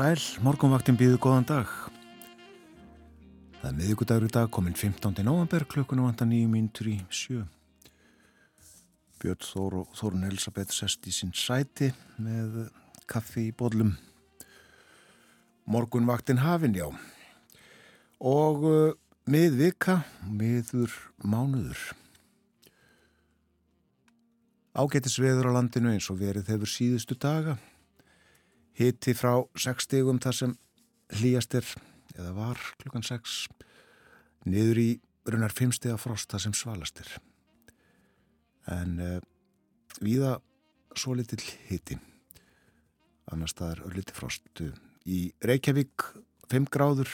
sæl, morgunvaktin býðu góðan dag. Það er miðugudagur í dag, kominn 15. november, klukkunum vantar nýju mínutur í sjö. Björn Þór og Þórun Elisabeth sest í sín sæti með kaffi í bodlum. Morgunvaktin hafinn, já. Og uh, miðvika, miður mánuður. Ágættis veður á landinu eins og verið hefur síðustu daga hitti frá 6 stegum þar sem hlýjast er eða var klukkan 6 niður í runar 5 steg af frost þar sem svalast er. En uh, viða svo litil hitti annars það er ölliti frost í Reykjavík 5 gráður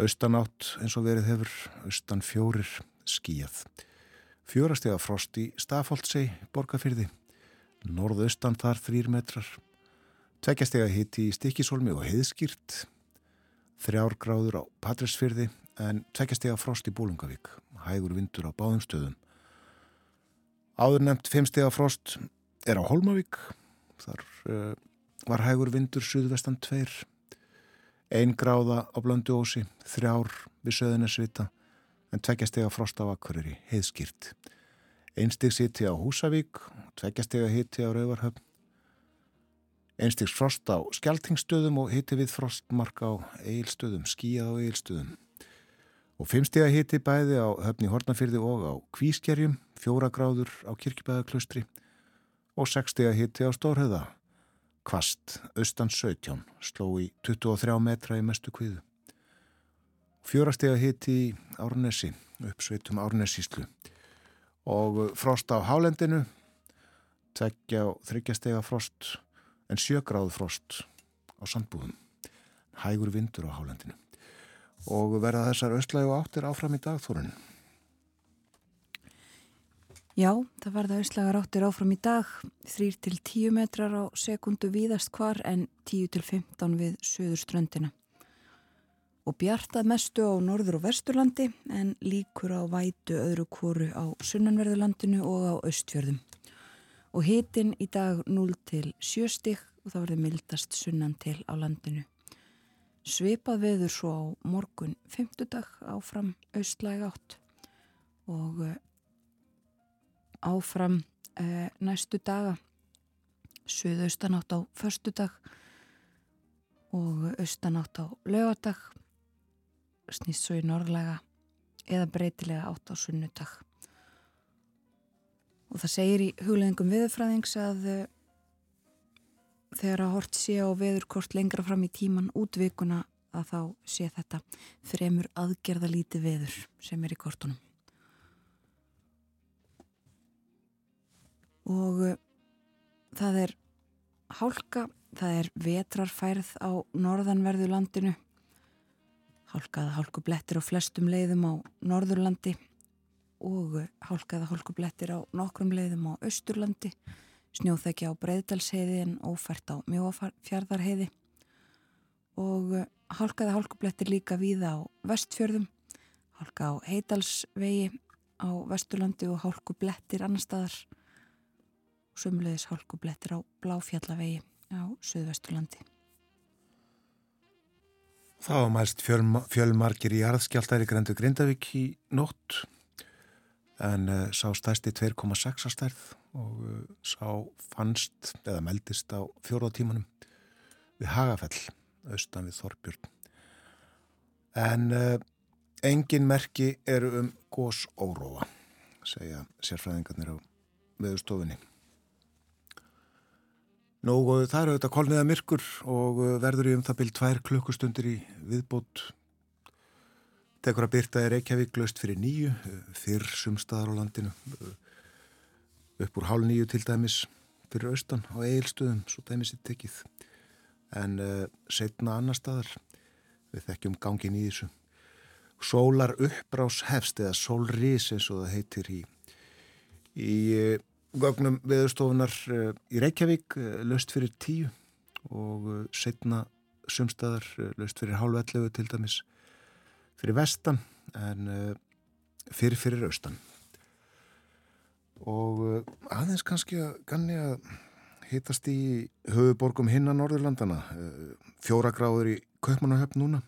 austanátt eins og verið hefur austan fjórir skíjað fjórastega frost í Stafóldsei borgarfyrði norðaustan þar 3 metrar Tveggjastega hitti í Stikisólmi og heiðskýrt, þrjár gráður á Patræsfyrði en tveggjastega frost í Bólungavík, hægur vindur á báðum stöðum. Áður nefnt fimmstega frost er á Holmavík, þar uh, var hægur vindur suðvestan tveir, ein gráða á Blöndu ósi, þrjár við söðunarsvita en tveggjastega frost á Akkuriri, heiðskýrt. Einsteg hitti á Húsavík, tveggjastega hitti á Rauvarhöfn, Einstiks frost á skjaltingstöðum og hitti við frostmark á eilstöðum, skíjað á eilstöðum. Og fimmstega hitti bæði á höfni Hortnafyrði og á Kvískerjum, fjóra gráður á Kirkibæðaklustri og sexstega hitti á Stórhauða. Kvast, austan 17, sló í 23 metra í mestu kviðu. Fjórastega hitti í Árnesi, uppsveitum Árnesíslu og frost á Hálendinu, tveggja og þryggjastega frost en sjögráð frost á sandbúðum. Hægur vindur á hálendinu. Og verða þessar östlægu áttir áfram í dagþórun Já, það verða östlægar áttir áfram í dag. 3-10 metrar á sekundu víðast hvar en 10-15 við söður ströndina og bjartað mestu á norður og vesturlandi en líkur á vætu öðru kóru á sunnanverðurlandinu og á östfjörðum og hitin í dag 0 til 7 stík og það verður mildast sunnan til á landinu. Svipað veður svo á morgun 5. dag áfram austlæg átt og eh, áfram uh, næstu daga söðaustanátt á förstu dag og austanátt á lögadag snýst svo í norðlega eða breytilega átt á sunnudag og það segir í hugleðingum viðfræðings að uh, þegar að hort sé á veðurkort lengra fram í tíman útvikuna að þá sé þetta fremur aðgerða líti veður sem er í kortunum. Og uh, það er hálka, það er vetrarfærð á norðanverðu landinu. Hálkaða hálku blettir á flestum leiðum á norðurlandi og hálkaða hálkublettir á nokkrum leiðum á Östurlandi, snjóþekja á Breiðdalsheiði en ófært á Mjóafjörðarheiði og hálkaða hálkublettir líka víða á Vestfjörðum, hálka á Heidalsvegi á Vesturlandi og hálkublettir annar staðar. Og sömulegis hálkublettir á Bláfjallavegi á Suðvesturlandi. Það var mælst fjölmarkir í arðskjáltæri Grendu Grindavík í nótt en uh, sá stærsti 2,6 að stærð og uh, sá fannst eða meldist á fjóruðtímanum við Hagafell, austan við Þorbjörn. En uh, engin merki eru um gós óróa, segja sérfræðingarnir á veðustofinni. Nú, það eru auðvitað kolniða myrkur og verður í um það byrj tvær klukkustundir í viðbót tekur að byrta er Reykjavík löst fyrir nýju, fyrr sumstaðar á landinu upp úr hálf nýju til dæmis fyrir austan á eigilstöðum, svo dæmis er tekið. En uh, setna annar staðar við þekkjum gangin í þessu. Sólar uppbrás hefst eða sólrís eins og það heitir í í gögnum viðstofunar í Reykjavík löst fyrir tíu og setna sumstaðar löst fyrir hálf ellefu til dæmis fyrir vestan en fyrir fyrir austan. Og eh, aðeins kannski að ganni að hitast í höfuborgum hinna Norðurlandana eh, fjóra gráður í Kaupmannahöfn núna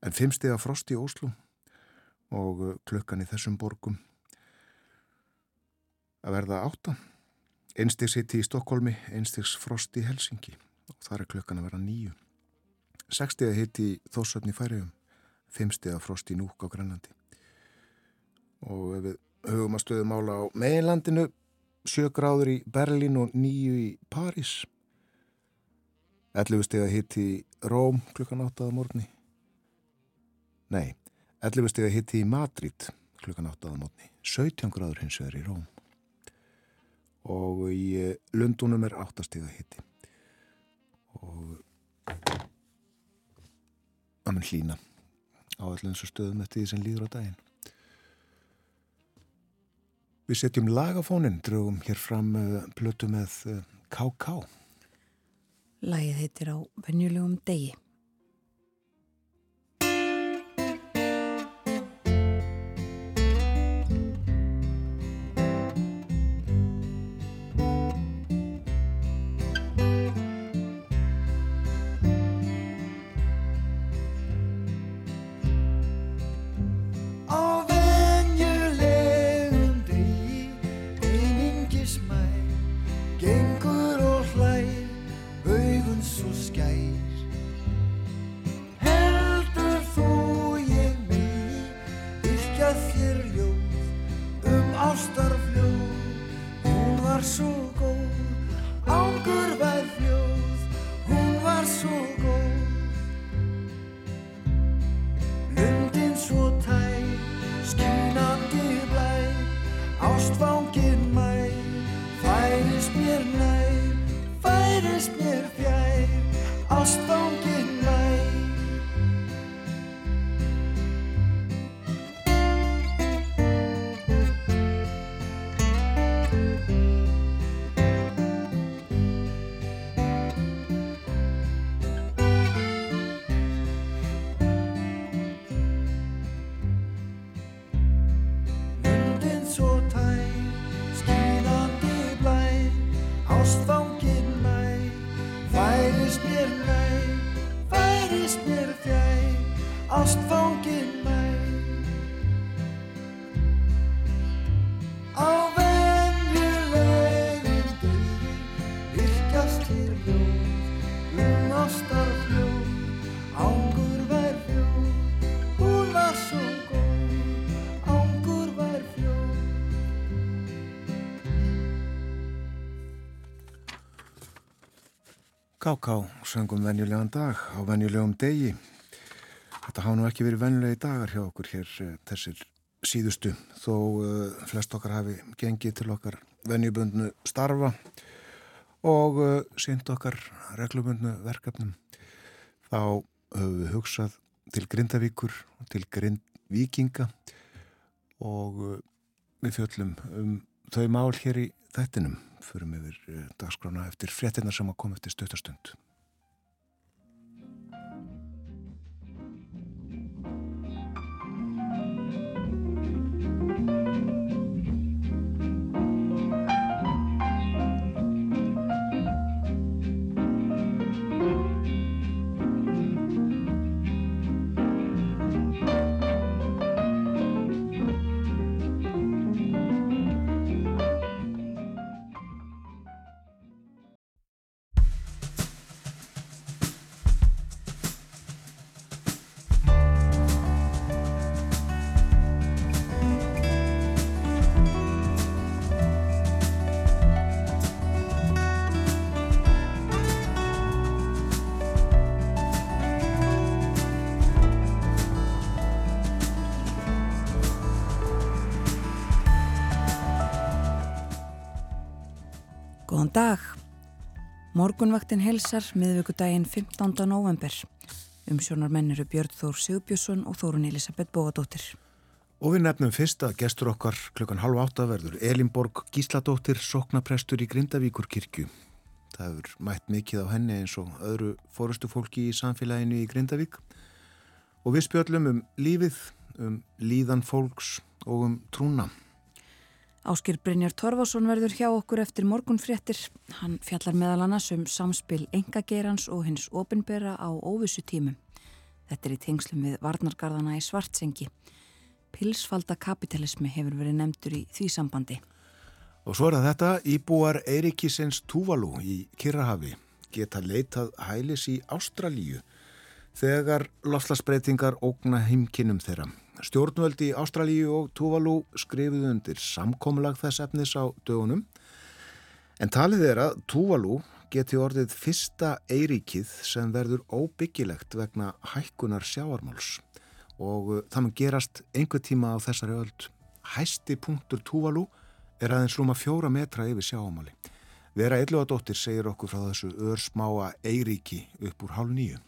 en fimmstega frost í Óslu og eh, klukkan í þessum borgum að verða átta. Einstigs hitti í Stokkólmi einstigs frost í Helsingi og þar er klukkan að verða nýju sekstega hitti í Þósöfni Færiðum fimmstega frost í Núk á Grænlandi og við hugum að stöðu mála á meginlandinu, sjö gráður í Berlín og nýju í París. 11 steg að hitti í Róm klukkan 8 á morgunni. Nei, 11 steg að hitti í Madrid klukkan 8 á morgunni. 17 gráður hins vegar í Róm. Og í eh, Lundunum er 8 steg að hitti. Og að mun hlýna á allir eins og stöðum eftir því sem líður á daginn. Við setjum lagafónin, draugum hér fram uh, plötu með K.K. Uh, Lægið heitir á venjulegum degi. var svo góð. Ángur verð mjög Káká söngum venjulegan dag á venjulegum degi. Þetta hafa nú ekki verið venjulegi dagar hjá okkur hér eh, þessir síðustu þó uh, flest okkar hafi gengið til okkar venjubundnu starfa og uh, sínt okkar reglubundnu verkefnum. Þá höfum við hugsað til Grindavíkur og til Grindvíkinga og uh, við fjöllum um þau mál hér í þættinum förum yfir eh, dagskrána eftir fréttina sem að koma eftir stöttastund. Góðan dag. Morgunvaktin helsar miðvíkudaginn 15. november. Umsjónar menn eru Björn Þór Sigbjörnsson og Þórun Elisabeth Bóadóttir. Og við nefnum fyrst að gestur okkar klukkan halv átta verður Elinborg Gísladóttir, soknaprestur í Grindavíkur kirkju. Það hefur mætt mikið á henni eins og öðru fórustu fólki í samfélaginu í Grindavík. Og við spjöllum um lífið, um líðan fólks og um trúna. Áskir Brynjar Torfarsson verður hjá okkur eftir morgunfréttir. Hann fjallar meðal annars um samspil engagerans og hins opinbera á óvissu tímum. Þetta er í tengslum við varnargarðana í Svartsengi. Pilsfalda kapitalismi hefur verið nefndur í því sambandi. Og svo er þetta, íbúar Eirikisens Túvalú í Kirrahafi geta leitað hælis í Ástralíu þegar lofslagsbreytingar ógna heimkinnum þeirra. Stjórnvöldi Ástralíu og Tuvalu skrifuðu undir samkomlag þess efnis á dögunum en talið er að Tuvalu geti orðið fyrsta eiríkið sem verður óbyggilegt vegna hækkunar sjáarmáls og uh, það mun gerast einhver tíma á þessari öld. Hæsti punktur Tuvalu er aðeins rúma fjóra metra yfir sjáamáli. Vera Elluadóttir segir okkur frá þessu örsmáa eiríki upp úr hálf nýju.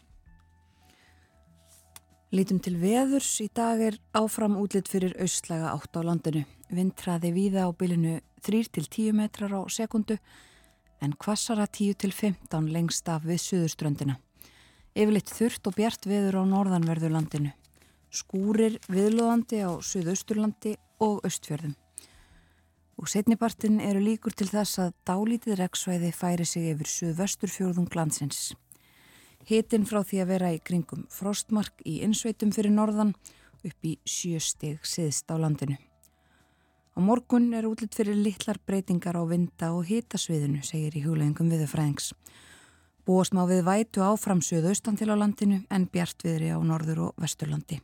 Lítum til veðurs. Í dag er áfram útlitt fyrir austlaga átt á landinu. Vindtraði víða á bylinu 3-10 metrar á sekundu en kvassara 10-15 lengst af við suðurströndina. Yfirleitt þurft og bjart veður á norðanverðu landinu. Skúrir viðlóðandi á suðausturlandi og austfjörðum. Og setnibartin eru líkur til þess að dálítið reksvæði færi sig yfir suðvesturfjörðum glansins. Hitin frá því að vera í kringum frostmark í insveitum fyrir norðan upp í sjösteg siðst á landinu. Á morgun er útlitt fyrir litlar breytingar á vinda og hitasviðinu, segir í hugleggingum viðurfræðings. Búast má við vætu áframsöðu austan til á landinu en bjart viðri á norður og vesturlandi.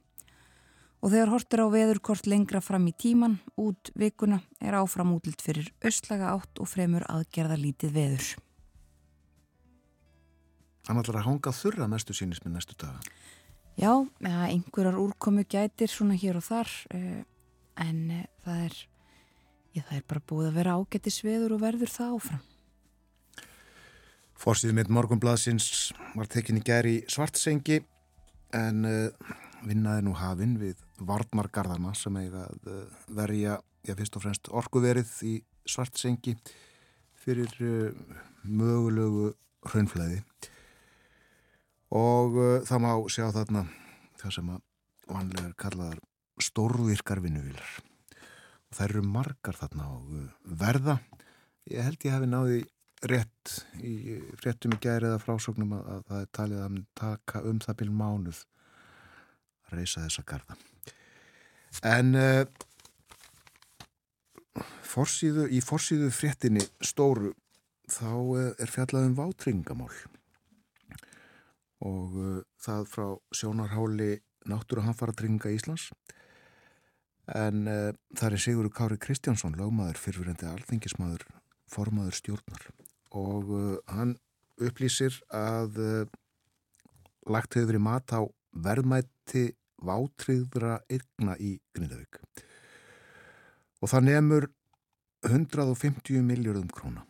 Og þegar hortur á veðurkort lengra fram í tíman, út vikuna, er áfram útlitt fyrir austlaga átt og fremur aðgerða lítið veður. Hann ætlar að hanga þurra mestu sínis með næstu daga. Já, einhverjar úrkomu gætir svona hér og þar eh, en eh, það er, ég, það er bara búið að vera ágætti sveður og verður það áfram. Fórsýðið mitt morgunbladsins var tekinni gæri svartsengi en uh, vinnaði nú hafinn við Vardmargarðarna sem eiga að verja, já fyrst og fremst orkuverið í svartsengi fyrir mögulegu hraunflæði og uh, það má sjá þarna það sem að vanlega er kallaðar stórvirkar vinnuvílar og það eru margar þarna og uh, verða. Ég held ég hefði náði rétt í réttum í gæri eða frásóknum að, að það er talið að taka um það bíl mánuð að reysa þessa garda en uh, forsýðu, í forsýðu fréttinni stóru þá uh, er fjallað um vátringamál og uh, það frá sjónarháli náttúru hanfaratrygginga Íslands. En uh, það er Sigurður Kári Kristjánsson lögmaður fyrfirrendi alþengismadur formaður stjórnar. Og uh, hann upplýsir að uh, lagt hefur verið mat á verðmætti vátriðra yrkna í Grindavík. Og það nefnur 150 miljardum króna.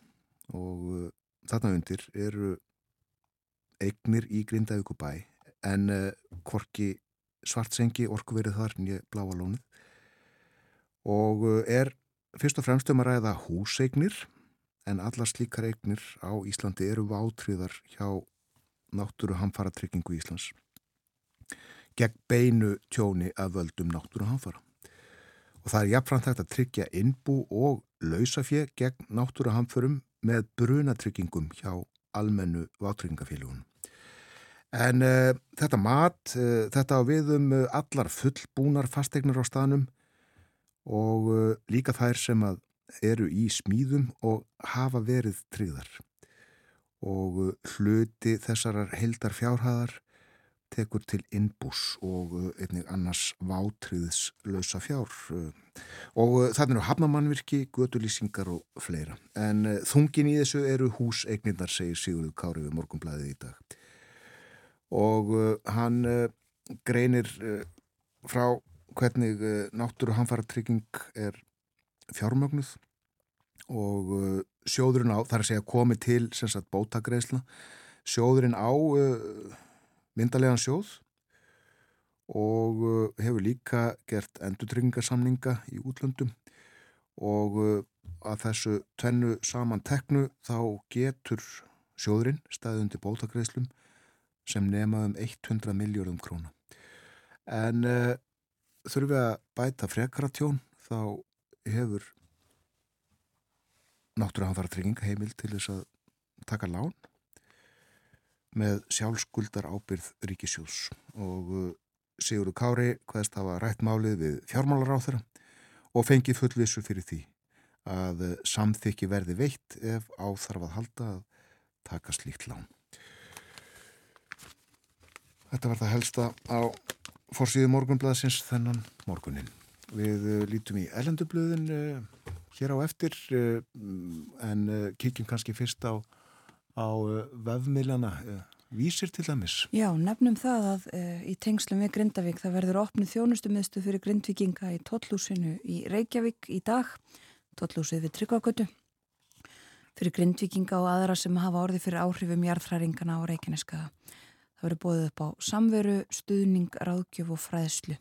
Og uh, þarna undir eru eignir í Grindavíkubæ en uh, hvorki svartsengi orkuverið þar nýja bláa lónið og uh, er fyrst og fremst um að ræða húseignir en alla slíkar eignir á Íslandi eru vátriðar hjá náttúru hamfara tryggingu Íslands gegn beinu tjóni að völdum náttúru hamfara og það er jafnframt hægt að tryggja innbú og lausafjö gegn náttúru hamförum með brunatryggingum hjá almennu vátrygingafélagunum. En uh, þetta mat, uh, þetta á viðum uh, allar fullbúnar fastegnir á staðnum og líka þær sem eru í smíðum og hafa verið tryggðar. Og hluti þessarar heldar fjárhæðar tekur til innbús og einnig annars vátriðs lausa fjár. Og þannig eru hafnamannvirki, gödulýsingar og fleira. En þungin í þessu eru húseignirnar, segir Sigurður Kári við morgunblæðið í dag og uh, hann uh, greinir uh, frá hvernig náttúru hanfara trygging er fjármögnuð og sjóðurinn á, þar að segja komið til sem sagt bótagreisla sjóðurinn á myndalegan sjóð og hefur líka gert endutryggingarsamninga í útlöndum. Og að þessu tvennu saman teknu þá getur sjóðurinn staðundi bótagreislum sem nemaðum 100 miljórum króna en uh, þurfum við að bæta frekara tjón þá hefur náttúrulega trygging heimil til þess að taka lán með sjálfskuldar ábyrð ríkisjós og uh, Sigurður Kári hvaðist hafa rætt málið við fjármálar á þeirra og fengið fullvissu fyrir því að uh, samþykki verði veitt ef áþarf að halda að taka slíkt lán. Þetta var það helsta á fórsíðu morgunblæðsins þennan morgunin. Við uh, lítum í ellendublöðin hér á eftir eh, en eh, kíkjum kannski fyrst á, á eh, vefmiljana vísir til dæmis. Já, nefnum það að í tengslum við Grindavík það verður opnið þjónustumiðstu fyrir Grindvíkinga í Tóllúsinu í Reykjavík í dag, Tóllúsið við Tryggvakötu fyrir Grindvíkinga og aðra sem hafa orði fyrir áhrifum jarðfræringana á Reykjaneskaða. Það verður bóðið upp á samveru, stuðning, ráðgjöf og fræðslu.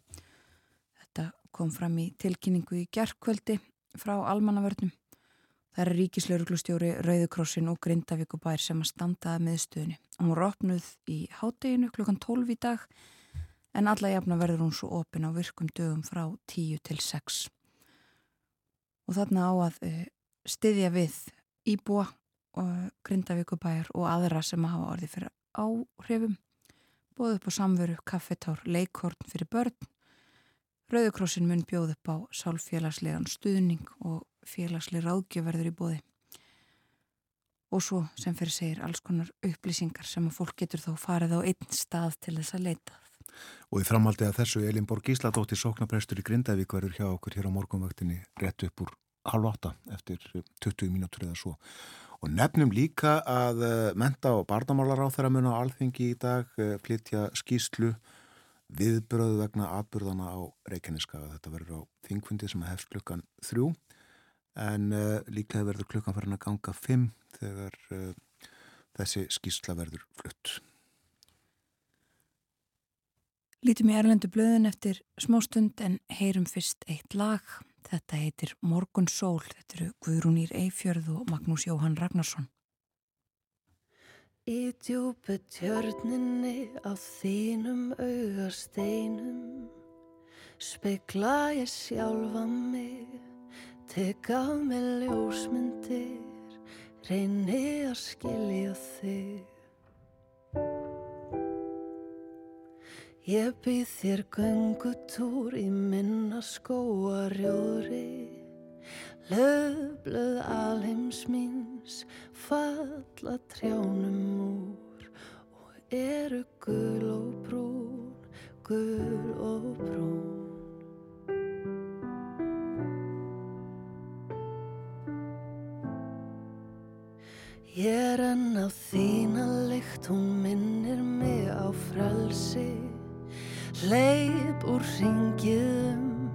Þetta kom fram í tilkynningu í gerðkvöldi frá almannavörnum. Það er ríkislauruglustjóri Rauðukrossin og Grindavíkubær sem að standaði meðstöðinu. Hún var opnuð í hátteginu klukkan 12 í dag en alla jafna verður hún svo opin á virkum dögum frá 10 til 6. Og þarna á að uh, styðja við íbúa og Grindavíkubær og aðra sem hafa orði fyrir áhrifum. Bóð upp á samveru, kaffetár, leikhorn fyrir börn Rauðukrossin mun bjóð upp á sálfélagslegan stuðning og félagsleg ráðgjöverður í bóði. Og svo sem fyrir segir alls konar upplýsingar sem að fólk getur þá farið á einn stað til þess að leita. Og í framaldi að þessu Elinborg Gísladóttir sóknaprestur í Grindavík verður hjá okkur hér á morgunvaktinni rétt upp úr halv átta eftir 20 mínútur eða svo. Og nefnum líka að eh, menta og barnamálar á þeirra mun á alþengi í dag eh, flytja skýslu viðbröðu vegna atbyrðana á Reykjaneskaga. Þetta verður á þingfundi sem hefst klukkan þrjú en uh, líklega verður klukkan farin að ganga fimm þegar uh, þessi skýrsla verður flutt. Lítum í Erlendu blöðin eftir smástund en heyrum fyrst eitt lag. Þetta heitir Morgun Sól. Þetta eru Guðrúnýr Eifjörð og Magnús Jóhann Ragnarsson. Í djúbu tjörninni á þínum augasteinum Spegla ég sjálfa mig Tek af mig ljósmyndir Reyni að skilja þig Ég býð þér göngutúr í minna skóarjóðri Löfblöð alheims míns falla trjánum úr og eru gul og brún, gul og brún. Ég er enn á þína lykt, hún minnir mig á frelsi, leip úr ringiðum,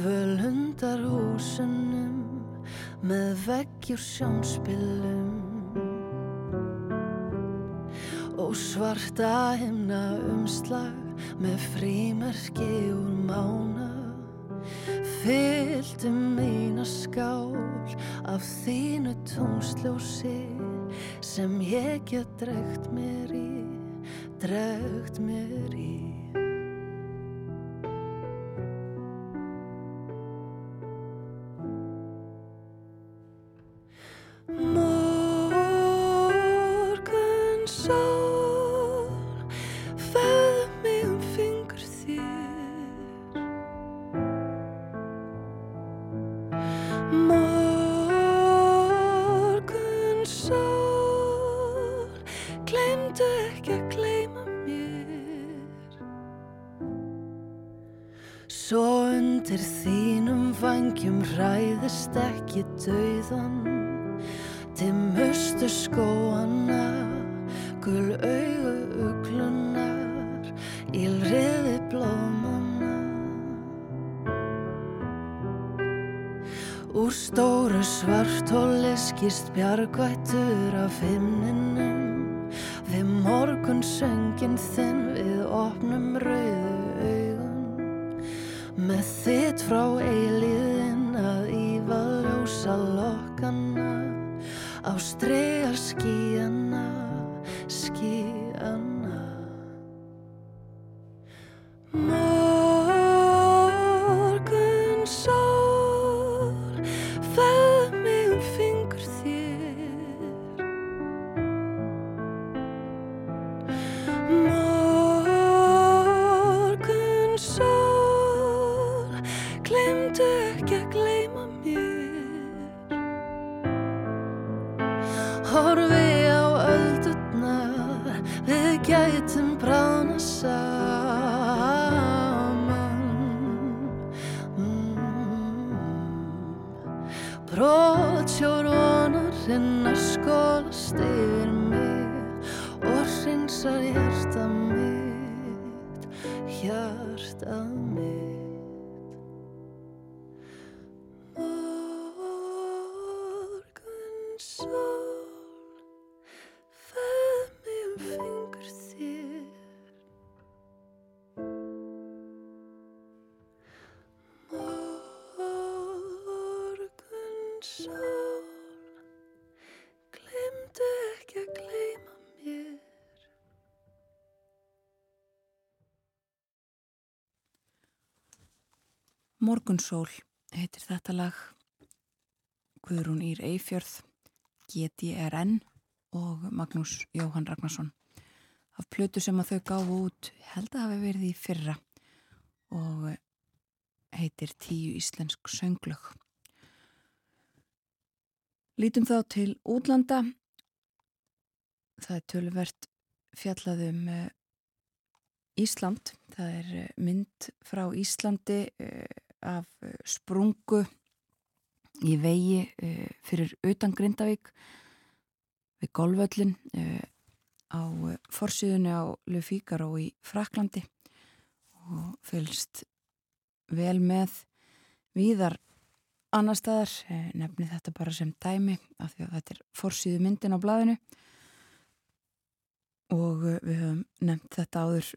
völundar húsunum, með veggjur sjónspilum. Og svarta himna umslag með frímerki úr mána fylgdu mína skál af þínu tónsljósi sem ég get dregt mér í dregt mér í show. Bjargvættur af himninum Morgunsól heitir þetta lag. Guðrún Ír Eifjörð GTRN og Magnús Jóhann Ragnarsson. Af plötu sem að þau gáfu út held að hafi verið í fyrra og heitir Tíu Íslensk Sönglög. Lítum þá til útlanda. Það er töluvert fjallað um eh, Ísland, það er eh, mynd frá Íslandi eh, af eh, sprungu í vegi eh, fyrir utan Grindavík við golvöllin eh, á forsýðunni á Le Figaro í Fraklandi og fylgst vel með víðar annar staðar, nefni þetta bara sem dæmi af því að þetta er forsýðu myndin á blaðinu. Og við höfum nefnt þetta áður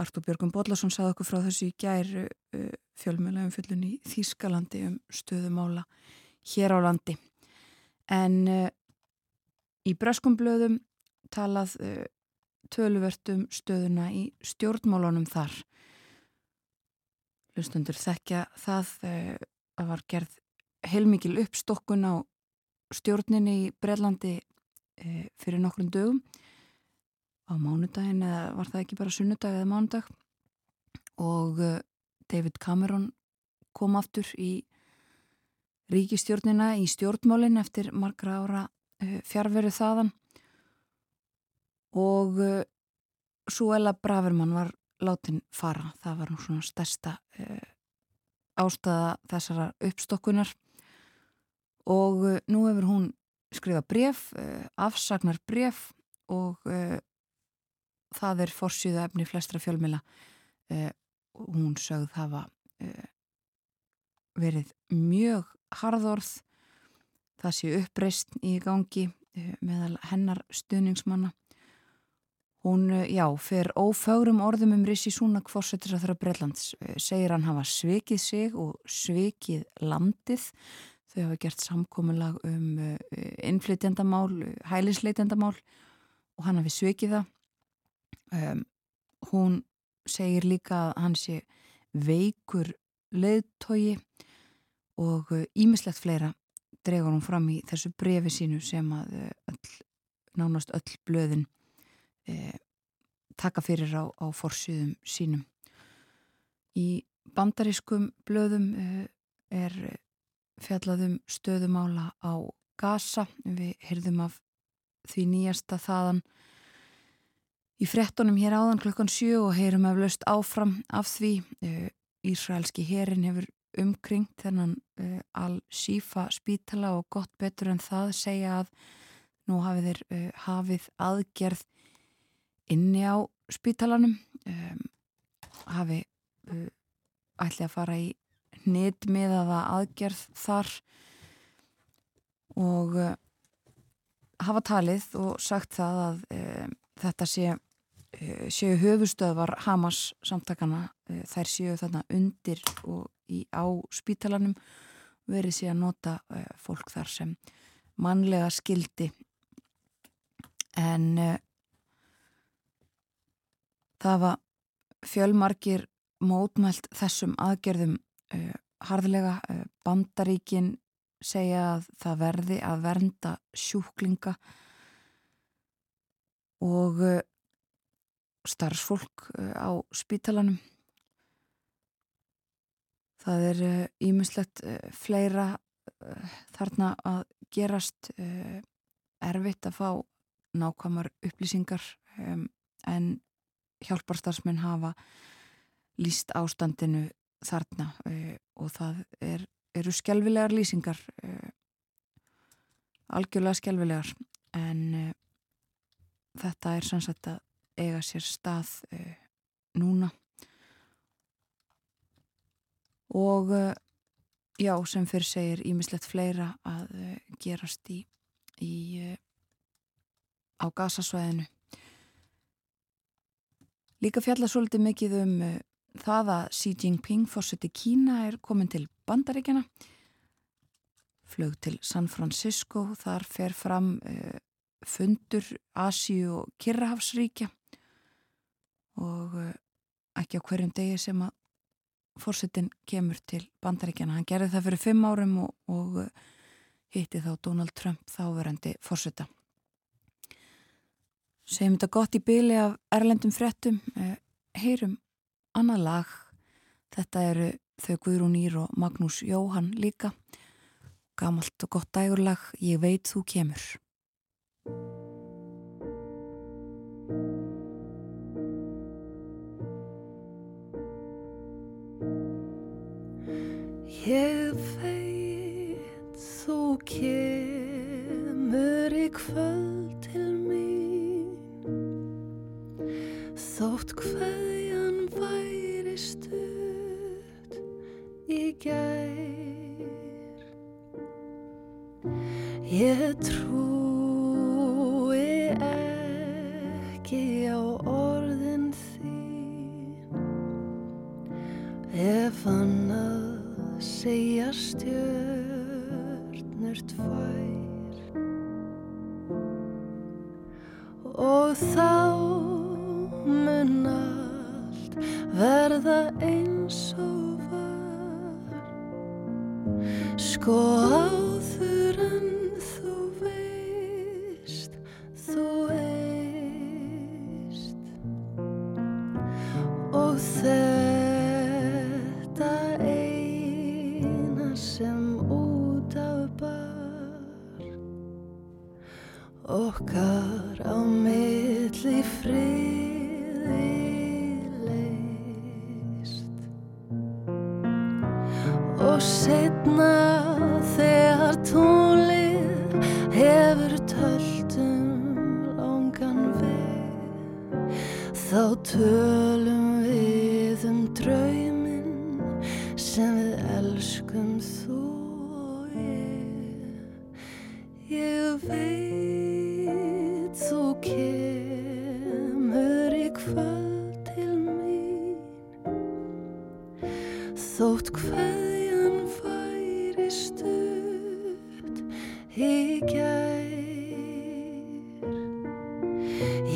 Artur Björgum Bodlason sagði okkur frá þessu í gær uh, fjölmjöla um fyllun í Þýskalandi um stöðumála hér á landi. En í breskum blöðum talað töluvert um stöðuna í stjórnmálunum þar. Hlustundur þekkja það að var gerð heilmikil uppstokkun á stjórninni í Brellandi fyrir nokkrum dögum á mánudagin eða var það ekki bara sunnudag eða mánudag? Og David Cameron kom aftur í ríkistjórnina í stjórnmálinn eftir margra ára fjárveru þaðan. Og Suella Braverman var látin fara, það var nú svona stærsta ástæða þessara uppstokkunar. Og nú hefur hún skrifað bref, afsagnar bref og það er forsýðu efni flestra fjölmila og hún sögð hafa verið mjög harðorð það sé uppreist í gangi meðal hennar stuðningsmanna. Hún, já, fer ófögrum orðum um Rissi Súnak fórsetur að þurra Breitlands, segir hann hafa svikið sig og svikið landið. Þau hafa gert samkominlag um innflytjandamál hælisleitjandamál og hann hafi svikið það um, hún segir líka að hann sé veikur leiðtogi og ímislegt fleira dregur hún fram í þessu brefi sínu sem að öll, nánast öll blöðin e, taka fyrir á, á forsýðum sínum. Í bandarískum blöðum e, er fjallaðum stöðumála á Gaza, við heyrðum af því nýjasta þaðan í frettunum hér áðan klukkan sjö og heyrum eflaust áfram af því Ísraelski herin hefur umkringt þennan uh, Al-Shifa spítala og gott betur en það segja að nú hafið þeir uh, hafið aðgerð inni á spítalanum um, hafi uh, ætli að fara í hnitmiðaða aðgerð þar og uh, hafa talið og sagt það að uh, þetta sé uh, séu höfustöðvar Hamas samtakana þær séu þarna undir og í, á spítalanum verið sé að nota fólk þar sem mannlega skildi en það var fjölmarkir mótmælt þessum aðgerðum uh, harðlega. Uh, bandaríkin segja að það verði að vernda sjúklinga. Og uh, starfsfólk á spítalanum. Það er ímislegt fleira þarna að gerast erfitt að fá nákvæmar upplýsingar en hjálparstarfsmenn hafa líst ástandinu þarna og það er, eru skjálfilegar lýsingar algjörlega skjálfilegar en þetta er sannsagt að eiga sér stað núna. Og já sem fyrir segir ímislegt fleira að gerast í, í á gasasvæðinu Líka fjalla svolítið mikið um uh, það að Xi Jinping fórseti Kína er komin til bandaríkjana flög til San Francisco. Þar fer fram uh, fundur Asíu og Kirrahafsríkja og uh, ekki á hverjum degi sem að fórsetin kemur til bandaríkjana hann gerði það fyrir fimm árum og, og uh, hitti þá Donald Trump þáverandi fórseta segjum þetta gott í byli af erlendum frettum eh, heyrum annað lag. Þetta eru þau Guðrún Ír og Magnús Jóhann líka. Gamalt og gott dægurlag Ég veit þú kemur Ég veit þú kemur í kvöld til Þótt hverjan væri stutt í gær. Ég trúi ekki á orðin þín. Ef hann segja stjörnur tvær. Og þá mun allt verða eins og var. Sko áður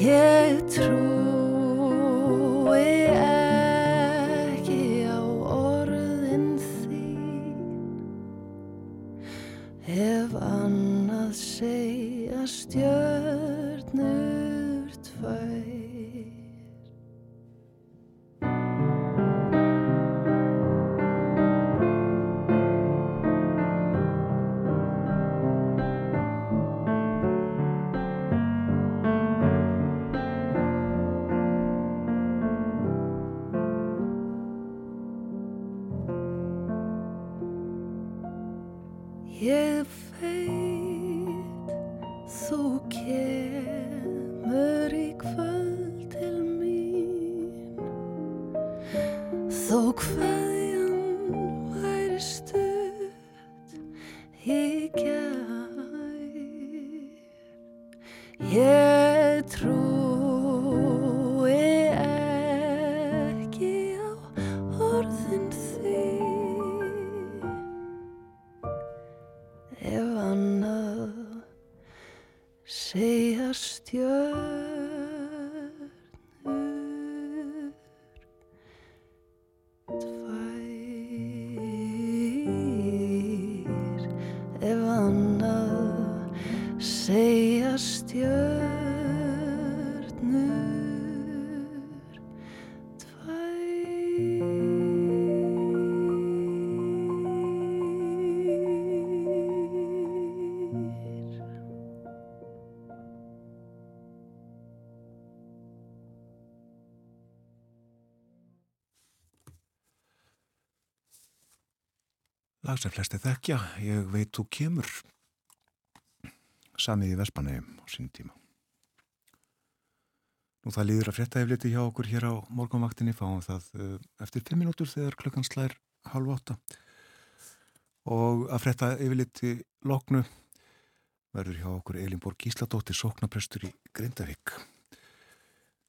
Ég trúi lag sem flesti þekkja, ég veit þú kemur samið í Vespanegum á sínum tíma. Nú það líður að frétta efliti hjá okkur hér á morgunvaktinni, fáum það uh, eftir 5 minútur þegar klukkan slær halv åtta og að frétta efliti loknu verður hjá okkur Elinborg Gísladóttir, sóknaprestur í Grindavík.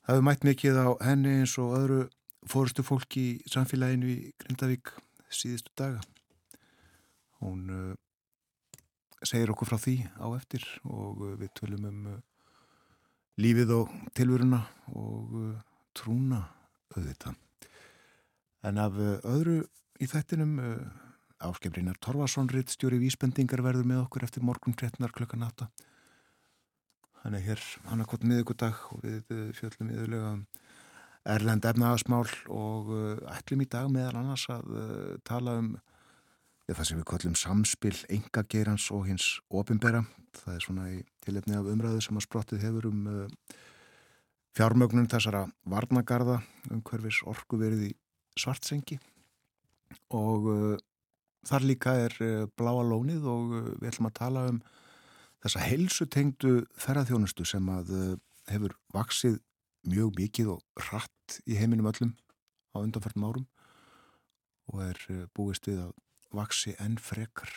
Það hefur mætt mikið á henni eins og öðru fórustu fólki í samfélaginu í Grindavík síðustu daga. Hún uh, segir okkur frá því á eftir og uh, við tölum um uh, lífið og tilvöruna og trúna auðvitað. En af öðru í þettinum áskemrinar Torvason rittstjóri vísbendingar verður með okkur eftir morgun 13. klukkan 8. Hann er hér hann er kvot miðugudag og við fjöllum yfirlega um Erlend efnaðasmál og ætlum í dag meðal annars að tala um Já, það sem við kallum samspil engageirans og hins ofinbera. Það er svona í tilefni af umræðu sem að sprottið hefur um uh, fjármögnun þessara varnagarða um hverfis orku verið í svartsengi og uh, þar líka er uh, bláa lónið og uh, við ætlum að tala um þessa heilsutengdu ferðarþjónustu sem að uh, hefur vaksið mjög mikið og hratt í heiminum öllum á undanfærtum árum og er uh, búist við að vaksi enn frekar.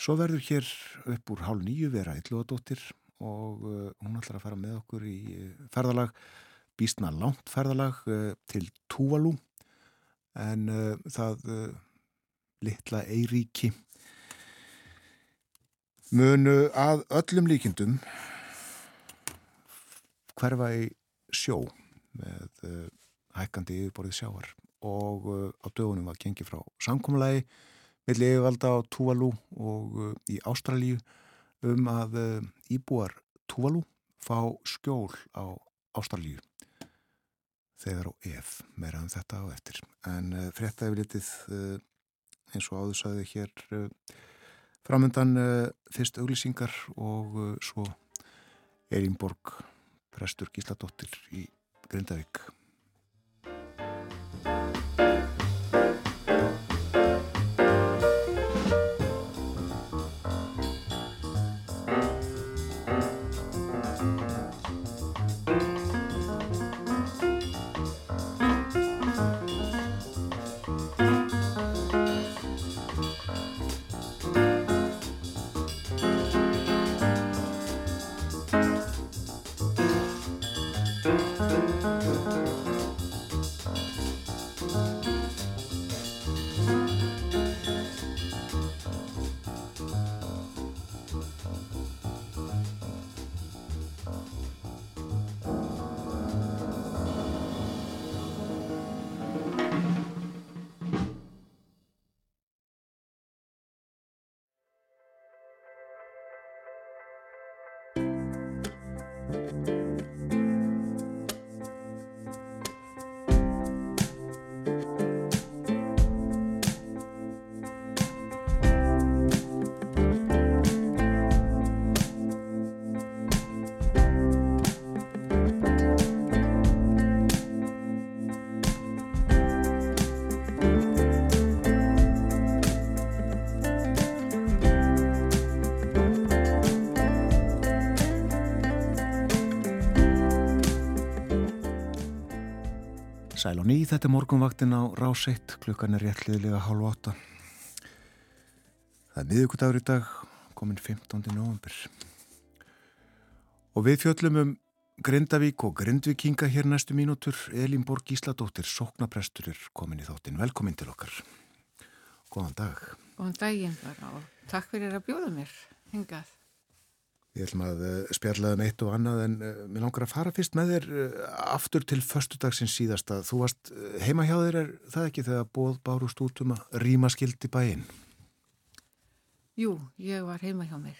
Svo verður hér upp úr hálf nýju vera Ylluadóttir og uh, hún ætlar að fara með okkur í uh, ferðalag, býstna langt ferðalag uh, til Túvalú en það litla Eiríki munu að öllum líkindum hverfa í sjó með hækkandi yfirborðið sjáar og uh, á dögunum var gengið frá samkómulagi milli yfirvalda á Tuvalu og uh, í Ástralíu um að uh, íbúar Tuvalu fá skjól á Ástralíu. Þegar og ef meira um þetta á eftir. En uh, frétta yfir litið uh, eins og áður saði hér uh, framöndan fyrst auglýsingar og svo Elínborg prestur Gísladóttir í Grindavík Sæl og ný, þetta er morgunvaktin á Ráseitt, klukkan er réttliðilega hálf átta. Það er miðugudagur í dag, komin 15. november. Og við fjöllum um Grindavík og Grindvikinga hér næstu mínútur. Elín Borg Gísladóttir, sóknaprestur, er komin í þáttin. Velkomin til okkar. Góðan dag. Góðan daginn bara og takk fyrir að bjóða mér hingað. Ég ætlum að uh, spjallaða um eitt og annað en uh, mér langar að fara fyrst með þér uh, aftur til förstudagsins síðasta. Þú varst heima hjá þér, er það ekki þegar bóð bárust út um að rýma skildi bæinn? Jú, ég var heima hjá mér.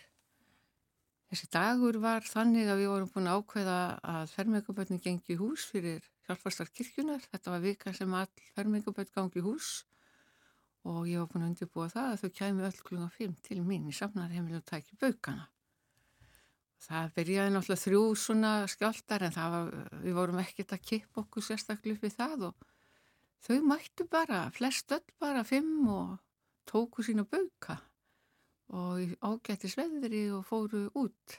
Þessi dagur var þannig að við vorum búin að ákveða að fermingabötni gengi í hús fyrir hjálparstar kirkjunar. Þetta var vika sem all fermingabötn gangi í hús og ég var búin að undirbúa það að þau kæmi öll klunga 5 til mín í samnarheimilu og tæki baukana. Það byrjaði náttúrulega þrjú svona skjáltar en var, við vorum ekkert að kippa okkur sérstaklega upp við það og þau mættu bara, flest öll bara 5 og tóku sína bauka og ágætti sveðri og fóru út.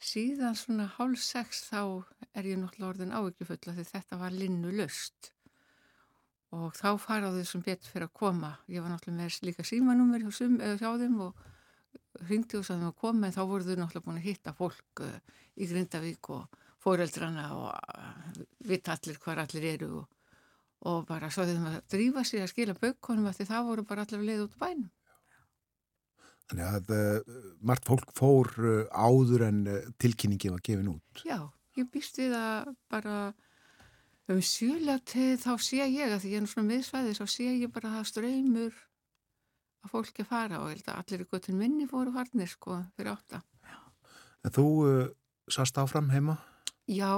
Síðan svona hálf sex þá er ég náttúrulega orðin áeggjufulla því þetta var linnu löst og þá faraðu þessum betur fyrir að koma. Ég var náttúrulega með líka símanúmer hjá, hjá þeim og hringdi og sagði að koma en þá voru þau náttúrulega búin að hitta fólk uh, í Grindavík og fóreldrana og uh, vita allir hvar allir eru og, og bara svo þau að drífa sig að skila bökkonum að því það voru bara allir leið út á bænum. Þannig að uh, margt fólk fór áður en uh, tilkynningi var gefin út. Já, ég býst við að bara um sjöljáttið þá sé ég að því ég er svona miðsvæðið þá sé ég bara að ströymur að fólki fara og held að allir í göttin minni fóru farnir sko fyrir átta. En þú uh, sast áfram heima? Já,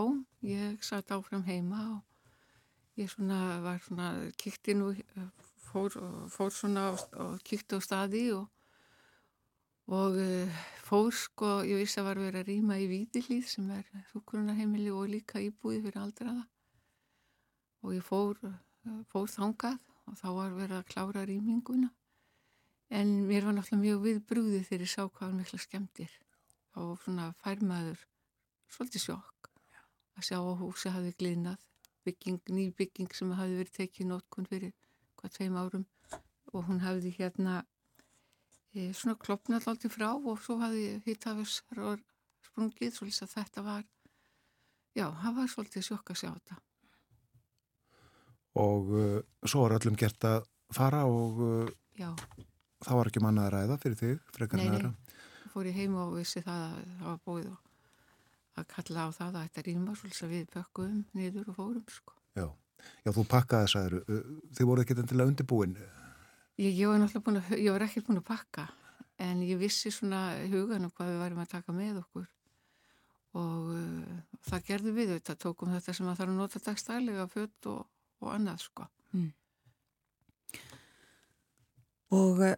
ég satt áfram heima og ég svona var svona kíkti nú, fór, fór svona og, og kíkti á staði og, og uh, fór sko, ég vissi að var verið að rýma í Víðilíð sem er þúkurunarheimili og líka íbúið fyrir aldraða og ég fór, fór þangað og þá var verið að klára rýminguna En mér var náttúrulega mjög viðbrúðið þegar ég sá hvað mikla skemmtir. Var svona færmaður svolítið sjokk að sjá að húsi hafi glinnað, bygging, ný bygging sem hafi verið tekið nótkunn fyrir hvað tveim árum og hún hafiði hérna e, svona klopnað alltaf frá og svo hafi hittafis sprungið svolítið að þetta var, já, það var svolítið sjokk að sjá þetta. Og uh, svo var öllum gert að fara og uh, já. Það var ekki mannað að ræða fyrir þig, frekar Nei, næra. nei, fór ég heim og vissi það að það var búið að kalla á það að þetta rýma svolítið að við pökkum niður og fórum sko. Já. Já, þú pakkaði þess að þið voruð ekki til að undirbúin. Ég, ég var náttúrulega búin að, ég var ekki búin að pakka en ég vissi svona hugan um hvað við varum að taka með okkur og uh, það gerði við þetta, tókum þetta sem að þarf að nota dagstælega fött og, og annað sko. Mm. Og uh,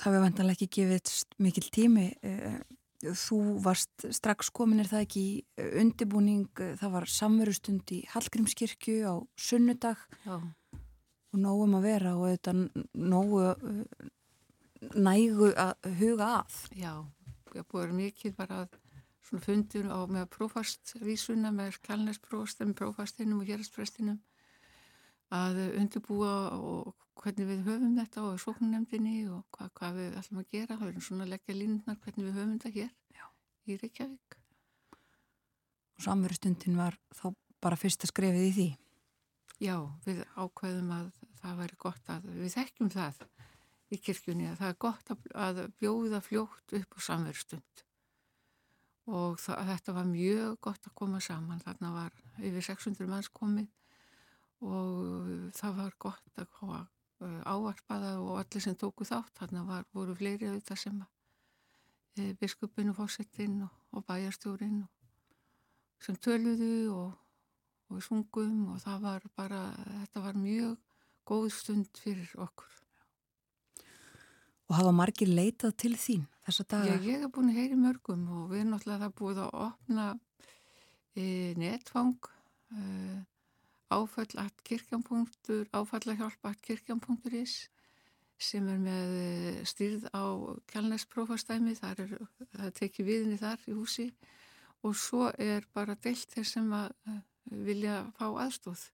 það við vantanlega ekki gefið mikil tími. Uh, þú varst strax komin er það ekki í undibúning, það var samverustund í Hallgrímskirkju á sunnudag Já. og nógum að vera og þetta nógu nægu að huga að. Já, ég búið mikið bara að svona fundur á með prófastvísuna með kjálnesprófastum, prófastinum og hérastprestinum að undirbúa og hvernig við höfum þetta og sóknunemdini og hvað, hvað við ætlum að gera það er svona að leggja línundnar hvernig við höfum þetta hér Já. í Reykjavík. Og samverustundin var þá bara fyrsta skrefið í því? Já, við ákveðum að það væri gott að við þekkjum það í kirkjunni að það er gott að, bjóða fljótt upp á samverustund. Og það, þetta var mjög gott að koma saman þarna var yfir 600 manns komið og það var gott að áarpaða og allir sem tóku þátt þarna var, voru fleiri auðvitað sem e, biskupin og fósettinn og, og bæjarstjórin og sem töluðu og, og sungum og það var bara, þetta var mjög góð stund fyrir okkur. Og hafa margir leitað til þín þessa daga? Já, ég hef búin að heyri mörgum og við erum náttúrulega það búið að opna e, netfang e, áfallahjálp.kirkjan.is áfallahjálp.kirkjan.is sem er með eh, styrð á kjálnesprófastæmi, það er, það er tekið viðinni þar í húsi og svo er bara deilt þeir sem að eh, vilja fá aðstóð.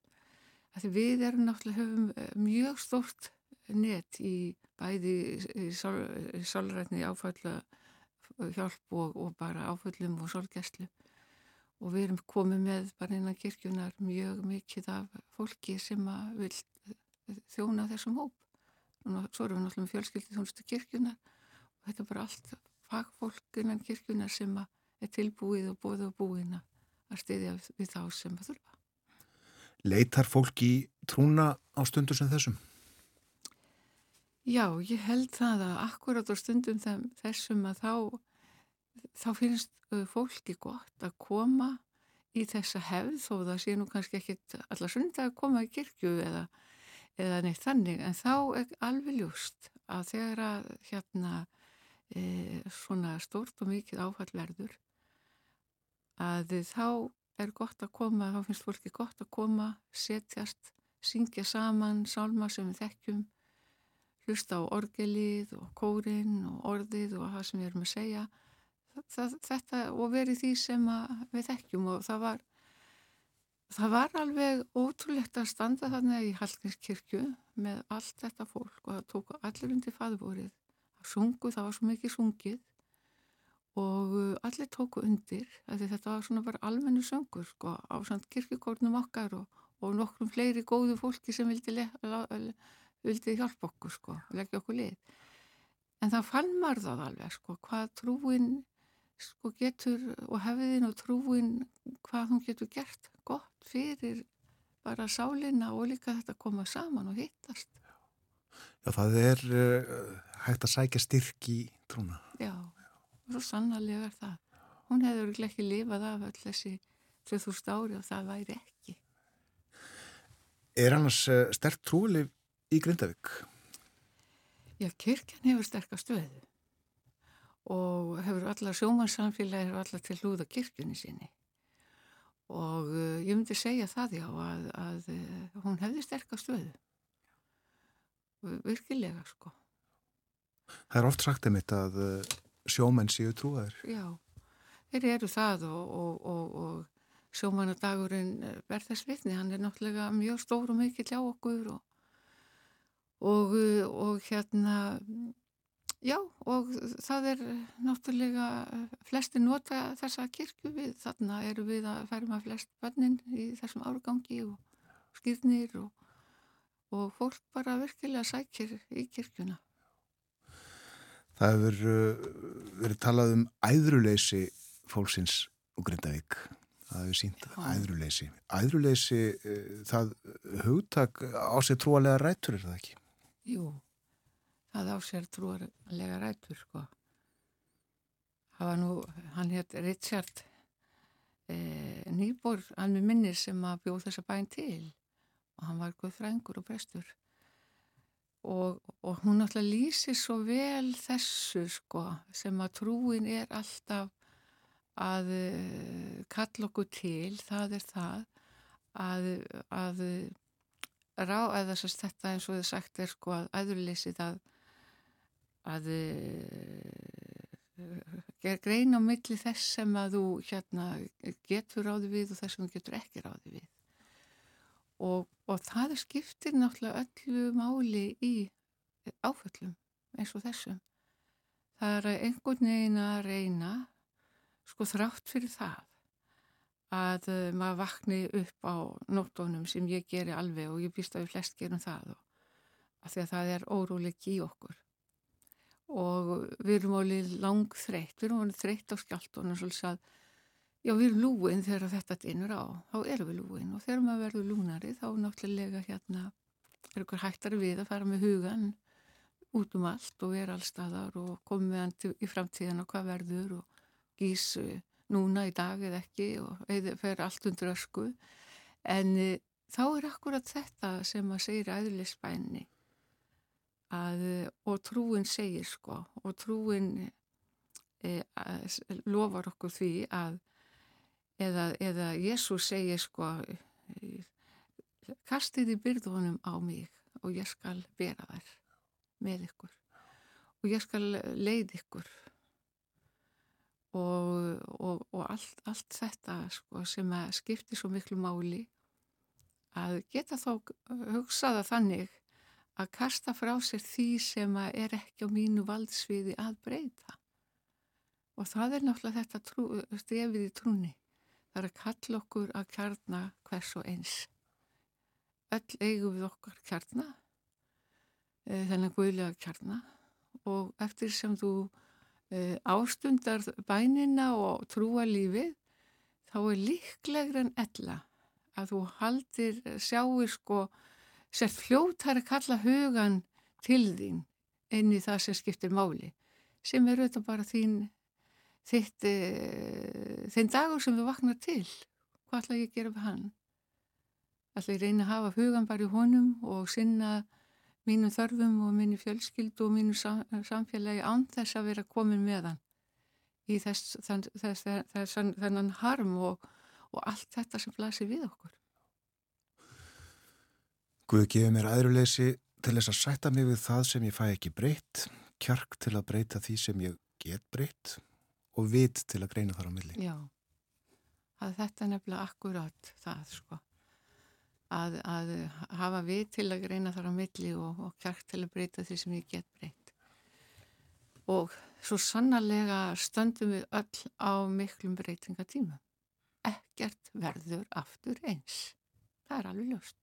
Því við erum náttúrulega höfum eh, mjög stort net í bæði sálrætni áfallahjálp og, og bara áfallum og sálgæslu og við erum komið með bara innan kirkjunar mjög mikið af fólki sem vil þjóna þessum hóp. Og svo erum við náttúrulega með fjölskyldið þjónustu kirkjunar og þetta er bara allt fagfólk innan kirkjunar sem er tilbúið og bóð og búin að stiðja við þá sem það þurfa. Leitar fólk í trúna á stundur sem þessum? Já, ég held það að akkurat á stundum þessum að þá þá finnst fólki gott að koma í þessa hefð þó það sé nú kannski ekkit allar sunda að koma í kirkju eða, eða neitt þannig. En þá er alveg ljúst að þegar að hérna e, svona stórt og mikið áfall verður að þá er gott að koma, þá finnst fólki gott að koma, setjast, syngja saman, sálma sem við þekkjum, hlusta á orgelið og kórin og orðið og það sem við erum að segja það, þetta og verið því sem við þekkjum og það var það var alveg ótrúlegt að standa þarna í Hallgrímskirkju með allt þetta fólk og það tók allir undir faðbúrið það sungu, það var svo mikið sungið og uh, allir tóku undir þetta var svona bara almennu söngur sko, á samt kirkikórnum okkar og, og nokkrum fleiri góðu fólki sem vildi, le, la, vildi hjálpa okkur sko, leggja okkur lið. En það fann maður það alveg sko, hvað trúin sko, getur og hefðin og trúin hvað hún getur gert gott fyrir bara sálinna og líka þetta koma saman og hittast Já, það er uh, hægt að sækja styrk í trúna Já svo sannarlega er það. Hún hefur ekki lifað af öll þessi 2000 ári og það væri ekki. Er annars uh, sterk trúlif í Grindavík? Já, kirkjan hefur sterkast stöðu og hefur allar sjómansamfélagi hefur allar til hlúða kirkjunni sinni. Og uh, ég myndi segja það já að, að uh, hún hefði sterkast stöðu. Virkilega sko. Það er oft sagt þetta að sjómenn séu trúaður. Já, þeir eru það og, og, og, og sjómannadagurinn verð þess vitni, hann er náttúrulega mjög stór og mikið hjá okkur og hérna, já og það er náttúrulega flesti nota þessa kirkju við, þarna eru við að færum að flest bönnin í þessum árgangi og skýrnir og fólk bara virkilega sækir í kirkjuna. Það hefur uh, verið talað um æðruleysi fólksins og Grindavík. Það hefur sínt æðruleysi. Æðruleysi, uh, það hugtak á sér trúalega rættur, er það ekki? Jú, það á sér trúalega rættur, sko. Það var nú, hann hétt Richard eh, Nýbor, hann með minnir sem að bjóð þessa bæn til og hann var guð frængur og prestur og, og hún náttúrulega lýsir svo vel þessu sko sem að trúin er alltaf að uh, kalla okkur til, það er það að, að rá, eða þess að þetta eins og þið sagt er sko að æðurleysið að að uh, greina á milli þess sem að þú hérna getur ráði við og þess sem þú getur ekki ráði við og, og það skiptir náttúrulega öllu máli í áföllum eins og þessum. Það er einhvern veginn að reyna, sko þrátt fyrir það, að uh, maður vakni upp á nóttónum sem ég geri alveg og ég býst að við flest gerum það og að því að það er óróleik í okkur. Og við erum alveg lang þreytt, við erum alveg þreytt á skjáltónu svolítið að Já, við erum lúin þegar þetta dinur á, þá erum við lúin. Og þegar maður verður lúnari þá náttúrulega hérna er okkur hægtari við að fara með hugan út um allt og vera allstaðar og koma með hann í framtíðan og hvað verður og gís núna í dag eða ekki og eða fer allt undir ösku. En e, þá er akkurat þetta sem að segir æðlisbænni að og trúin segir sko og trúin e, lofar okkur því að eða, eða Jésús segir sko kastið í byrðunum á mig og ég skal bera þær með ykkur og ég skal leið ykkur. Og, og, og allt, allt þetta sko, sem skiptir svo miklu máli að geta þá hugsaða þannig að kasta frá sér því sem er ekki á mínu valdsviði að breyta. Og það er náttúrulega þetta trú, stefið í trúni Það er að kalla okkur að kjarna hvers og eins. Öll eigum við okkar kjarna, e, þennan guðlega kjarna. Og eftir sem þú e, ástundar bænina og trúa lífið, þá er líklegur en ella að þú haldir, sjáir sko, sér fljóttar að kalla hugan til þín inn í það sem skiptir máli, sem er auðvitað bara þín þitt e, þinn dagur sem þú vaknar til. Hvað ætla ég að gera við hann? Ætla ég reyna að hafa hugan bara í honum og sinna mínu þörfum og mínu fjölskyldu og mínu sam, samfélagi án þess að vera komin með hann í þess, þess, þess þennan harm og, og allt þetta sem blasir við okkur Guð gefið mér aðruleysi til þess að sætta mig við það sem ég fæ ekki breytt, kjark til að breyta því sem ég get breytt og vit til að greina þar á milli. Já, að þetta er nefnilega akkurat það sko. Að, að hafa vit til að greina þar á milli og, og kjark til að breyta því sem ég get breytt. Og svo sannarlega stöndum við öll á miklum breytingatíma. Ekkert verður aftur eins. Það er alveg ljóst.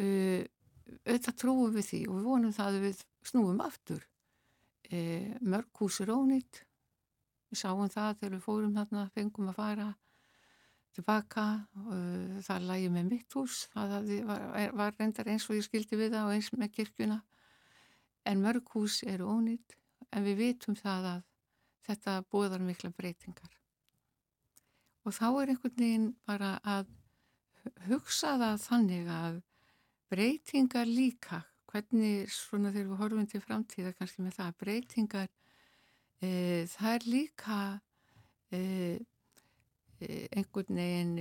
Uh, auðvitað trúum við því og við vonum það að við snúum aftur. Uh, mörg hús er ónýtt. Við sáum það þegar við fórum þarna, fengum að fara tilbaka. Uh, það lægi með mitt hús. Það var, var reyndar eins og ég skildi við það og eins með kirkuna. En mörg hús eru ónýtt. En við vitum það að þetta bóðar mikla breytingar. Og þá er einhvern veginn bara að hugsa það þannig að breytingar líka, hvernig svona þegar við horfum til framtíða kannski með það, breytingar e, það er líka e, e, einhvern veginn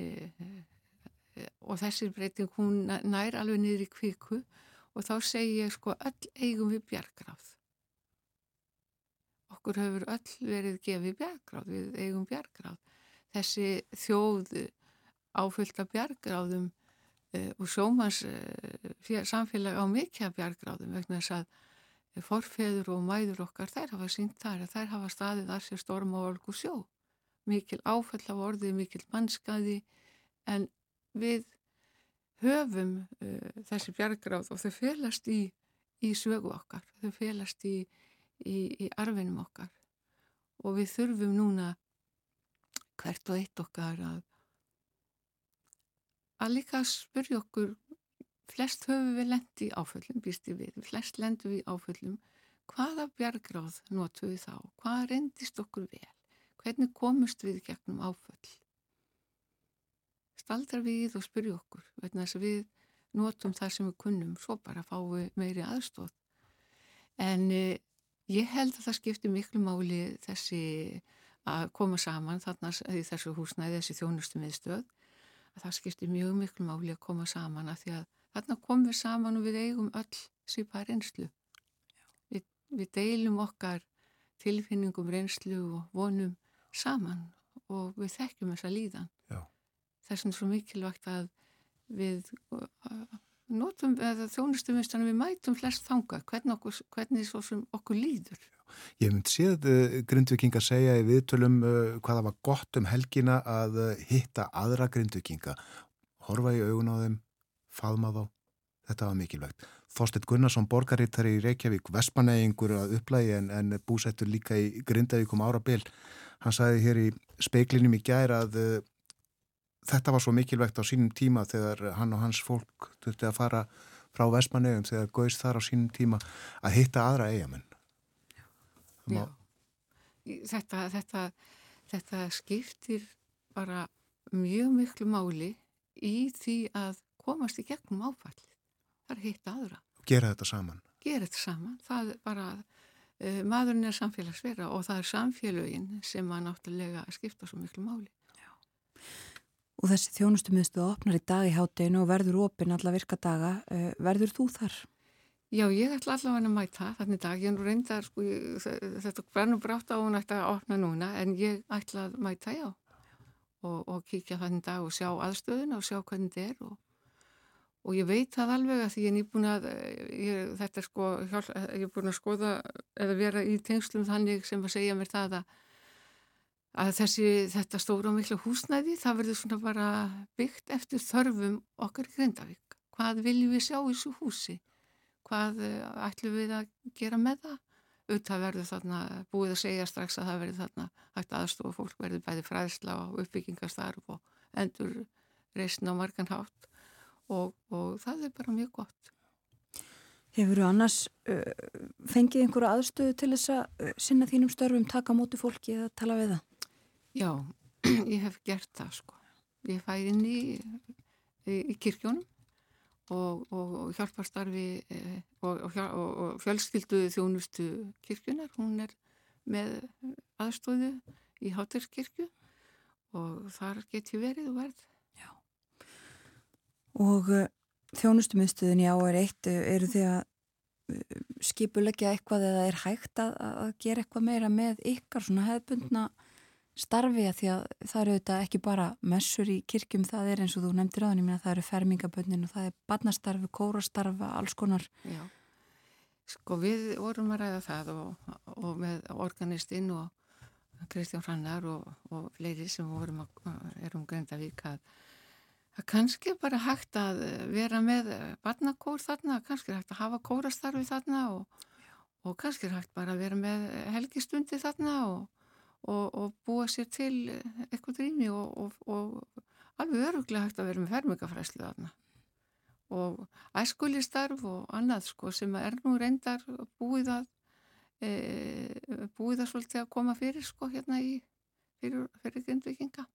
og þessi breyting hún nær alveg niður í kviku og þá segi ég sko öll eigum við bjargráð. Okkur hefur öll verið gefið bjargráð, við eigum bjargráð. Þessi þjóðu áfylgta bjargráðum uh, og sjómans uh, samfélag á mikið bjargráðum vegna þess að forfeður og mæður okkar þær hafa sínt þar að þær hafa staðið að sér storm og olgu sjó. Mikil áfell af orðið, mikil mannskaði en við höfum uh, þessi bjargráð og þau félast í, í sögu okkar, þau félast í, í, í arfinum okkar. Og við þurfum núna hvert og eitt okkar að að líka spyrja okkur flest höfum við lendi í áföllum býsti við, flest lendum við í áföllum hvaða bjargráð notum við þá? Hvað reyndist okkur vel? Hvernig komust við gegnum áföll? Staldra við og spyrja okkur vegna þess að við notum það sem við kunnum svo bara fáum við meiri aðstóð en eh, ég held að það skiptir miklu máli þessi að koma saman þarna í þessu húsnæði, þessi þjónustu miðstöð að það skiptir mjög miklu máli að koma saman að því að þarna komum við saman og við eigum öll sýpað reynslu. Við, við deilum okkar tilfinningum reynslu og vonum saman og við þekkjum þessa líðan. Já. Þess vegna er svo mikilvægt að við uh, notum, eða þjónustum við mætum flest þanga, hvernig, okkur, hvernig okkur líður. Ég hef myndið séð uh, grindvikinga segja í viðtölum uh, hvaða var gott um helgina að uh, hitta aðra grindvikinga. Horfa í augun á þeim, faðma þá. Þetta var mikilvægt. Þorstedt Gunnarsson, borgarittari í Reykjavík, Vespanægingur að upplægi en, en búsettur líka í Grindavík um árabil. Hann sagði hér í speiklinum í gæra að þetta var svo mikilvægt á sínum tíma þegar hann og hans fólk þurfti að fara frá Vespanægum þegar gauðist þar á sínum tíma að hitta aðra eigamenn. Já, þetta, þetta, þetta skiptir bara mjög miklu máli í því að komast í gegnum áfall. Það er hitt aðra. Gera þetta saman. Gera þetta saman. Það er bara, uh, maðurinn er samfélagsverða og það er samfélögin sem að náttúrulega skipta svo miklu máli. Já. Og þessi þjónustumiðstu opnar í dag í hátteginu og verður opinn alla virka daga. Uh, verður þú þar? Já, ég ætla allavega að mæta þannig dag, ég er nú reyndar, sko, þetta verður brátt á hún ætla að opna núna, en ég ætla að mæta, já, og, og kíkja þannig dag og sjá aðstöðuna og sjá hvernig þetta er og, og ég veit það alveg að því ég er nýbúin að, ég, þetta er sko, hjálp, ég er búin að skoða eða vera í tengslum þannig sem að segja mér það að, að þessi, þetta stóra og miklu húsnæði, það verður svona bara byggt eftir þörfum okkar í Grindavík. Hvað viljum við sjá í þessu húsi? Hvað eh, ætlum við að gera með það auðvitað verður þarna búið að segja strax að það verður þarna hægt aðstofa fólk verður bæði fræðsla og uppbyggingastarf og endur reysn á margan hátt og, og það er bara mjög gott Hefur þú annars uh, fengið einhverju aðstöðu til þess að uh, sinna þínum störfum, taka móti fólki eða tala við það? Já, ég hef gert það sko. Ég fæði inn í, í, í kirkjónum og, og hjálparstarfi eh, og, og fjölskylduðu þjónustu kirkjunar, hún er með aðstóðu í Háterskirkju og þar get ég verið og verð. Já. Og uh, þjónustumiðstöðin já er eitt, eru þið að skipulegja eitthvað eða er hægt að, að gera eitthvað meira með ykkar svona hefðbundna starfi að því að það eru auðvitað ekki bara messur í kirkjum, það er eins og þú nefndir á þannig að það eru fermingabönnin og það er barnastarfi, kórastarfi, alls konar. Já, sko við vorum að ræða það og, og með organistinn og Kristján Hrannar og, og fleiri sem vorum að, erum Grindavík að Það kannski bara hægt að vera með barnakór þarna, kannski hægt að hafa kórastarfi þarna og, og kannski hægt bara að vera með helgistundi þarna og, og, og búa sér til eitthvað drými og alveg öruglega hægt að vera með fermingafræslu þarna. Og æskulistarf og annað sko sem er nú reyndar búið að, e, búið að svolítið að koma fyrir sko hérna í fyrir, fyrir grindvikinga.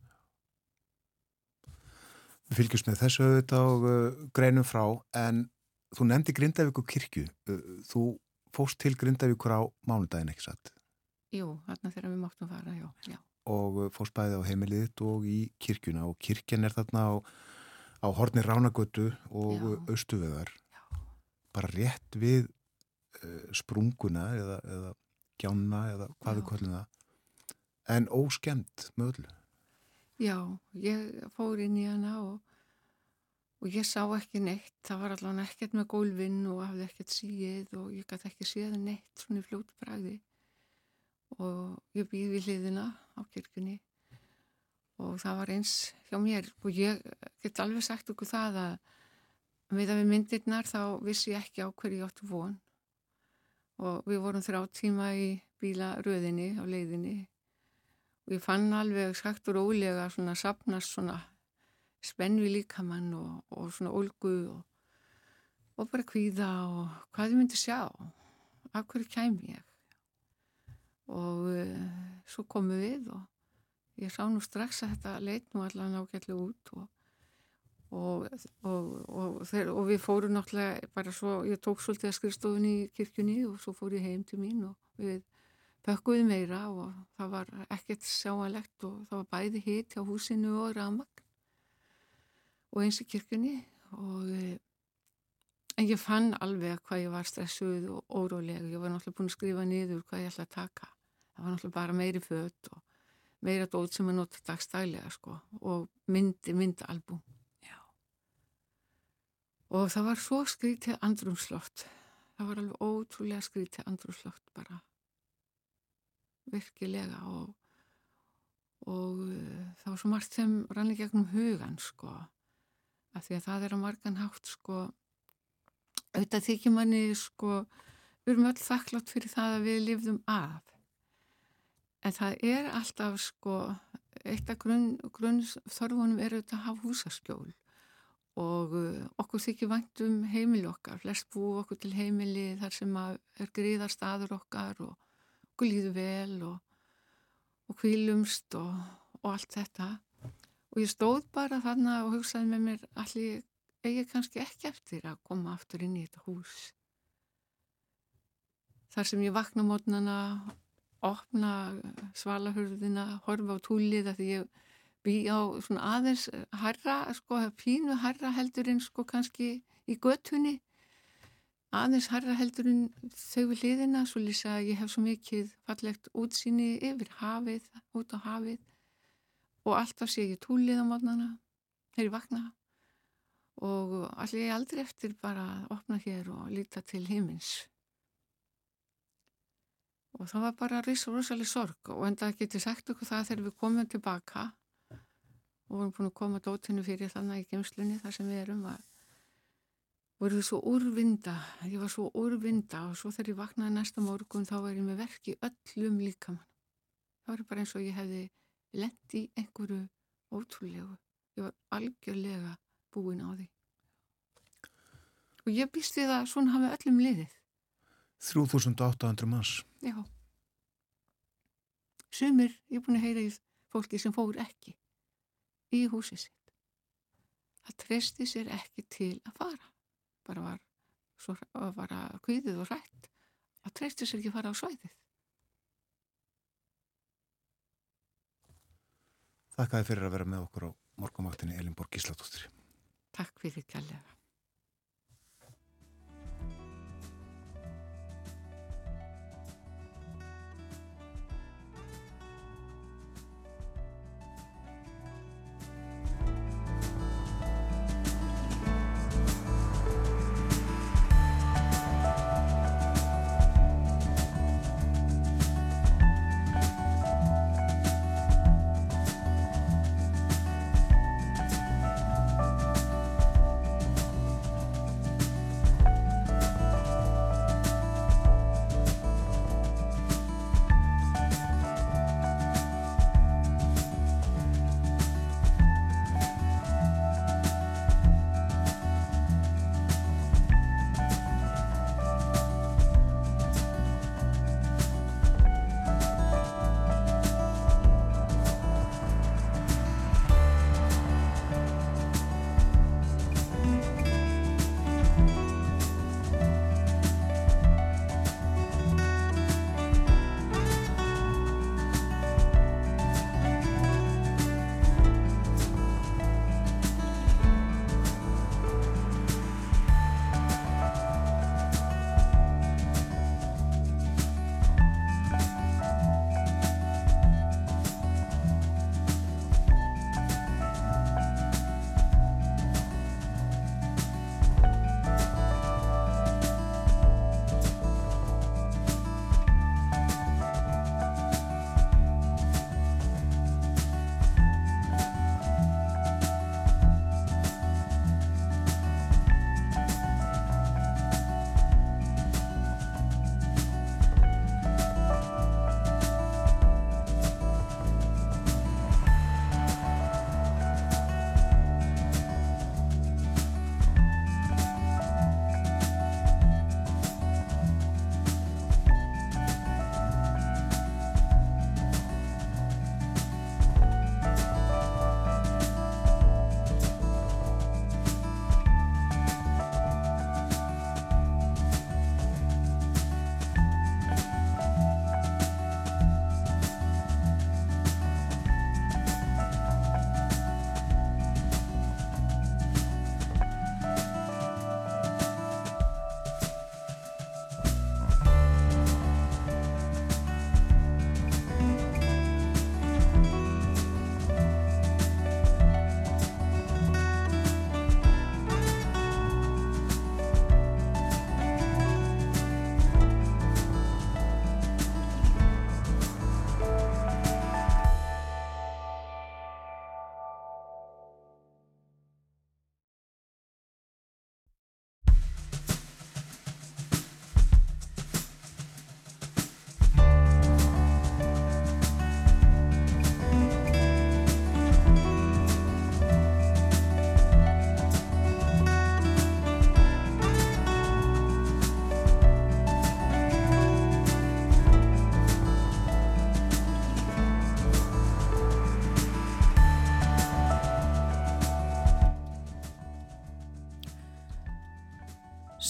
Við fylgjumst með þessu auðvitað og uh, greinum frá en þú nefndi Grindavík og kirkju. Uh, þú fóst til Grindavíkur á mánudagin ekki satt? Jú, þarna þegar við máttum fara, já. já. Og uh, fóst bæði á heimiliðitt og í kirkjuna og kirkjan er þarna á, á horni Ránagötu og uh, Östuvegar. Bara rétt við uh, sprunguna eða, eða gjána eða hvað við kollum það. En óskemmt með öllu. Já, ég fór inn í hana og, og ég sá ekki neitt, það var allavega ekkert með gólfinn og hafði ekkert síð og ég gæti ekki séð neitt svona í fljótu bræði og ég býði við hliðina á kirkunni og það var eins hjá mér. Og ég get alveg sagt okkur það að með að við myndirnar þá vissi ég ekki á hverju ég áttu von. Og við vorum þrjá tíma í bílaröðinni á leiðinni. Og ég fann alveg sagt og rólega svona sapnast svona spenvi líkamann og, og svona olgu og, og bara kvíða og hvað ég myndi sjá. Af hverju kæm ég og uh, svo komu við og ég sá nú strax að þetta leit nú allan ágætlega út og og, þeir, og við fórum náttúrulega bara svo, ég tók svolítið að skrifstofun í kirkjunni og svo fór ég heim til mín og við pökkuði meira og það var ekkert sjáanlegt og það var bæði hitt hjá húsinu og ramagn og eins í kirkunni og eh, en ég fann alveg hvað ég var stressuð og óróleg. Ég var náttúrulega búin að skrifa niður hvað ég ætla að taka það var náttúrulega bara meiri fött og meira dót sem að nota dagstælega sko og myndi, myndalbum Já. Og það var svo skrítið andrumslott það var alveg ótrúlega skrítið andrumslott bara. Virkilega og, og uh, það var svo margt sem rann í gegnum hugan sko af því að það er að margan hátt sko. Auðvitað þykir manni sko við erum öll þakklátt fyrir það að við lifðum af en það er alltaf sko eitt af grunn, grunn er auðvitað að hafa húsaskjól. Og uh, okkur þykir vænt um heimili okkar, flest bú okkur til heimili þar sem er gríðar staður okkar og okkur líður vel og, og kvílumst og, og allt þetta. Og ég stóð bara þarna og hugsaði með mér allir eigi kannski ekki eftir að koma aftur inn í þetta hús? Þar sem ég vakna mótnana opna svalahörðina horfa á túlið að ég bý á svona aðeins harra, sko, pínu harra heldurinn sko kannski í göttunni aðeins harra heldur en þau við liðina svo lýsa að ég hef svo mikið fallegt útsýni yfir hafið út á hafið. Og alltaf sé ég túlið á mótnana þegar ég vakna. Og allir ég aldrei eftir bara að opna hér og líta til himins og það var bara rosalega sorg og enda getur sagt okkur það þegar við komum tilbaka og vorum búin að koma dótinu fyrir þannig í gemslunni þar sem við erum að voru svo úrvinda, ég var svo úrvinda og svo þegar ég vaknaði næsta morgun þá var ég með verk í öllum líkamann. Það var bara eins og ég hefði lendi einhverju ótrúlegu. Ég var algjörlega búin á því. Og ég býst við að svona hafi öllum liðið. 3800 manns. Já. Sumir, ég er búin að heyra í fólki sem fór ekki í húsið sitt. Það treysti sér ekki til að fara bara var, svo, var að kvíðið og rætt að treysti sér ekki fara á svæðið. Þakkaði fyrir að vera með okkur á morgumáttinni Elinborg Gíslatóttir. Takk fyrir kjallega.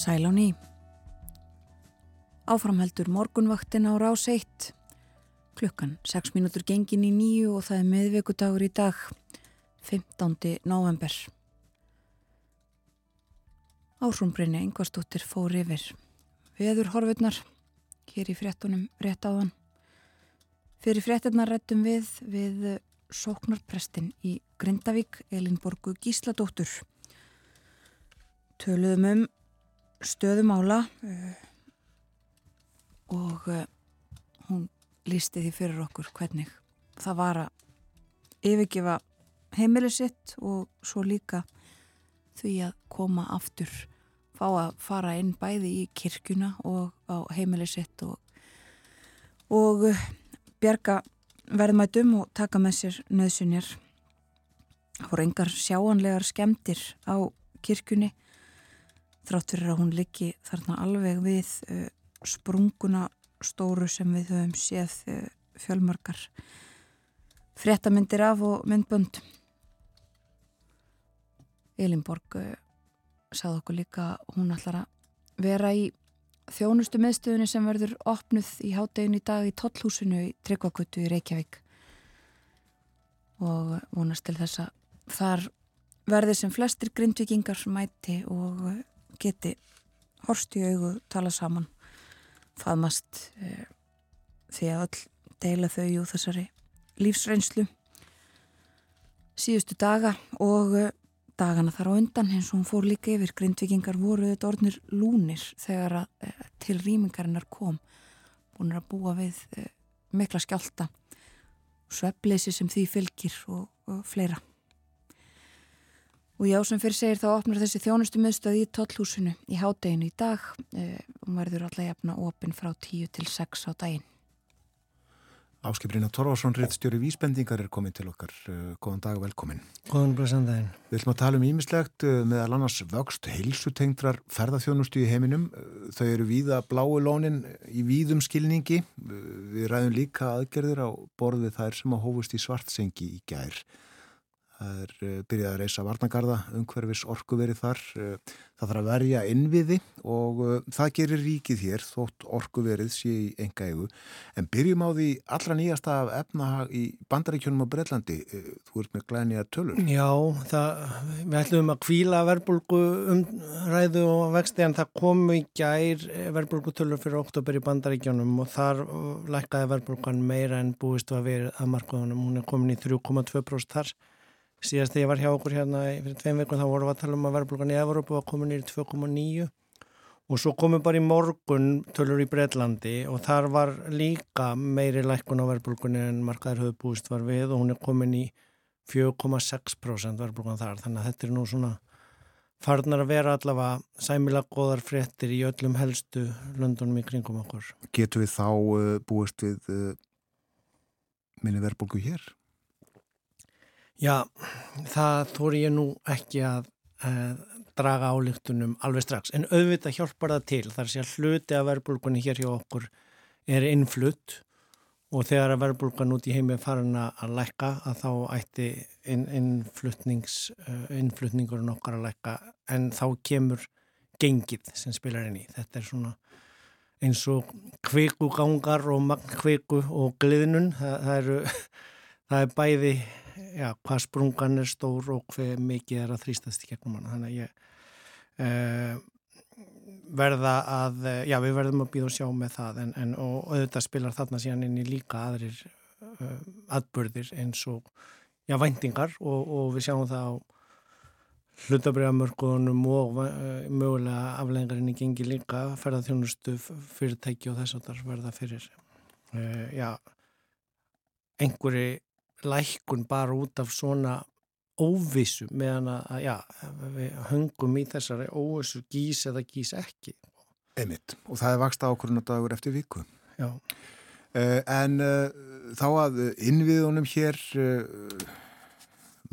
Sæl á ný. Áframheldur morgunvaktin á rás 1. Klukkan 6 mínútur gengin í nýju og það er meðvikudagur í dag, 15. november. Ásrúmbrinni yngvastóttir fór yfir. Veður horfurnar, hér í fréttunum rétt áðan. Fyrir fréttunar réttum við við sóknarprestin í Grindavík, Elinborgu Gísladóttur. Töluðum um stöðumála uh, og uh, hún lísti því fyrir okkur hvernig það var að yfirgefa heimili sitt og svo líka því að koma aftur fá að fara inn bæði í kirkuna og á heimili sitt og, og uh, bjerga verðmætum og taka með sér nöðsunir. Það voru engar sjáanlegar skemdir á kirkjunni þrátt fyrir að hún liggi þarna alveg við uh, sprunguna stóru sem við höfum séð uh, fjölmarkar fréttamindir af og myndbönd. Elinborg uh, sagði okkur líka hún ætlar að vera í þjónustu meðstöðunni sem verður opnuð í háttegin í dag í Tollhúsinu í Tryggvakvötu í Reykjavík og vonast til þess að þar verði sem flestir grindvikingar mæti og geti horst í augu tala saman faðmast e, því að öll deila þau úr þessari lífsreynslu síðustu daga og dagana þar á undan eins og hún fór líka yfir. Grindvikingar voru þetta orðnir lúnir þegar að e, til rýmingarinnar kom búin að búa við e, mikla skjálta sveppleysi sem því fylgir og, og fleira og já sem fyrir segir þá opnar þessi þjónustu miðstöð í tollhúsinu í hádeginu í dag e, og verður alltaf jafna opinn frá 10 til 6 á daginn Áskiprina Torvarsson, réttstjóri Vísbendingar er komin til okkar. Uh, góðan dag og velkomin. Góðan blessandaðin. Við ætlum að tala um ímislegt uh, meðal annars vöxt heilsutengdrar ferðarþjónustu í heiminum. Þau eru víða bláu lónin í víðum skilningi. Við ræðum líka aðgerðir á borðið þær sem að hófust í svartsengi í gær. Það er uh, byrjað að reysa varnagarða, umhverfis orkuveri þar. Uh, það þarf að verja innviði og uh, það gerir ríkið hér þótt orkuverið sé í enga eigu. En byrjum á því allra nýjasta af efnahag í bandaríkjunum á Breitlandi. Þú ert með glæni að tölur. Já, það, við ætlum að kvíla verbulgu umræðu og vexti en það komu í gær verbulgu tölur fyrir oktober í bandaríkjunum og þar lækkaði verbulgan meira en búist að vera að markaðunum. Hún er komin í 3,2% þar síðast þegar ég var hjá okkur hérna fyrir tveim veikum þá vorum við að tala um að verðbólgan í Evropu var komin í 2,9 og svo komum bara í morgun tölur í Breitlandi og þar var líka meiri lækkun á verðbólgunni en markaður höfðu búist var við og hún er komin í 4,6% verðbólgan þar þannig að þetta er nú svona farnar að vera allavega sæmilag góðar fréttir í öllum helstu löndunum í kringum okkur. Getur við þá uh, búist við uh, minni verðbólgu hér? Já, það þóri ég nú ekki að uh, draga álíktunum alveg strax, en auðvitað hjálpar það til, þar sé að hluti af verðbólgunni hér hjá okkur er innflutt og þegar að verðbólgan út í heimi er farin að lækka að þá ætti inn, uh, innflutningurinn okkar að lækka. En þá kemur gengið sem spilar inn í. Þetta er svona eins og kveikugangar og magnkveiku og gliðnun, það, það, eru, það er bæði já, hvað sprungan er stór og hvað mikið er að þrýstast í gegnum hana. Þannig að ég uh, verða að, já við verðum að býða og sjá með það en, en og auðvitað spilar þarna síðan inn í líka aðrir uh, atbörðir eins og, já, væntingar og, og við sjáum það á hlutabriðamörkunum og uh, mögulega aflengarinn í gengi líka ferðarþjónustu fyrirtæki og þess að það verða fyrir já, einhverju lækkun bara út af svona óvissu meðan að já, við hungum í þessari óvissu gís eða gís ekki. Einmitt, og það er vaksta ákvörðun að dagur eftir viku. Já. Uh, en uh, þá að innviðunum hér, uh,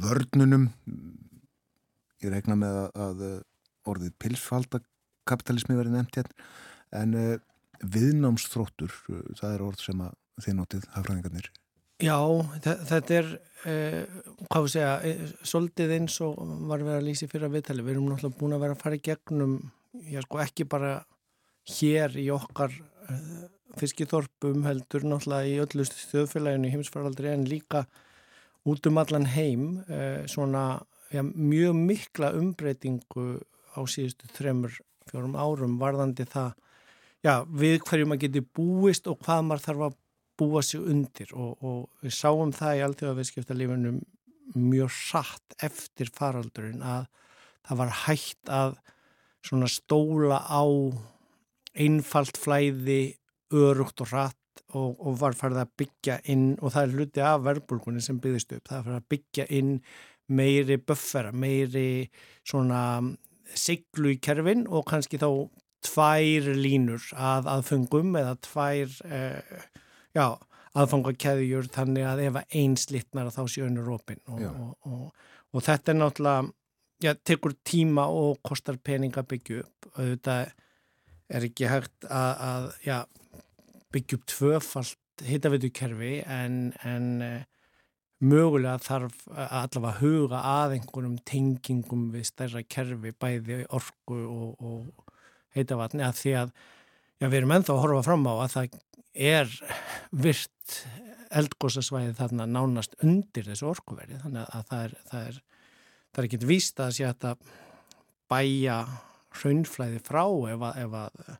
vörnunum, ég regna með að, að orðið pilsfaldakapitalismi verið nefnt hérna, en viðnámsþróttur, það er orð sem að þið notið hafræðingarnir Já, þetta er, eh, hvað við segja, svolítið eins og var verið að lýsi fyrir að viðtali. Við erum náttúrulega búin að vera að fara í gegnum já sko ekki bara hér í okkar uh, fiskiþorpum heldur náttúrulega í öllu þjóðfélaginu í heimsfaraldri en líka út um allan heim uh, svona já, mjög mikla umbreytingu á síðustu þremur fjórum árum varðandi það já, við hverju maður geti búist og hvað maður þarf að búa sig undir og, og við sáum það í alltjóðaviðskiptalífunum mjög satt eftir faraldurinn að það var hægt að svona stóla á einfalt flæði örugt og rætt og, og var farið að byggja inn og það er hluti af verbulgunni sem byggðist upp, það er farið að byggja inn meiri buffera, meiri svona siglu í kerfin og kannski þá tvær línur að aðfengum eða tvær eh, já, aðfangakeðjur þannig að ef einn slitnar þá sé önnur opinn og, og, og þetta er náttúrulega já, tekur tíma og kostar pening að byggja upp. Og þetta er ekki hægt að, að já, byggja upp tvöfalt hittavitu en, en eh, mögulega þarf allavega að huga að einhverjum tengingum við stærra kerfi bæði orku og, og heitavatni að því að já, við erum ennþá að horfa fram á að það er virt eldgósasvæði þarna nánast undir þessu orkuverði þannig að það er, það er, það er ekkit víst að sé að bæja hraunflæði frá ef að, ef að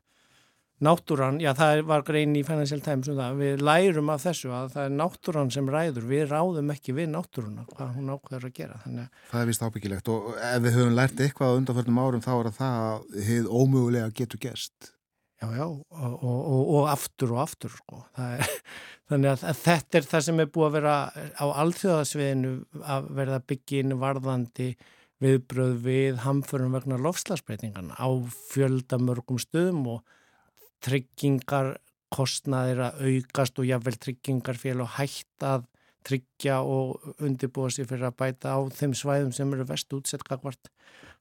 náttúran, já það var grein í Financial Times um það, við lærum af þessu að það er náttúran sem ræður, við ráðum ekki við náttúruna, hvað hún ákveður að gera þannig að... Það er vist ábyggilegt og ef við höfum lært eitthvað á undanförnum árum þá er það að þið ómögulega getur gest Já, já, og, og, og, aftur og aftur sko, er, þannig að, að þetta er það sem er búið að vera á alþjóðasviðinu að verða byggin varðandi viðbröð við hamförum vegna lofslagsbreytingarna á fjöldamörgum stöðum og tryggingar kostnaðir að aukast og jáfnvel tryggingar fél og hægt að tryggja og undirbúa sér fyrir að bæta á þeim svæðum sem eru vest útsett kakvart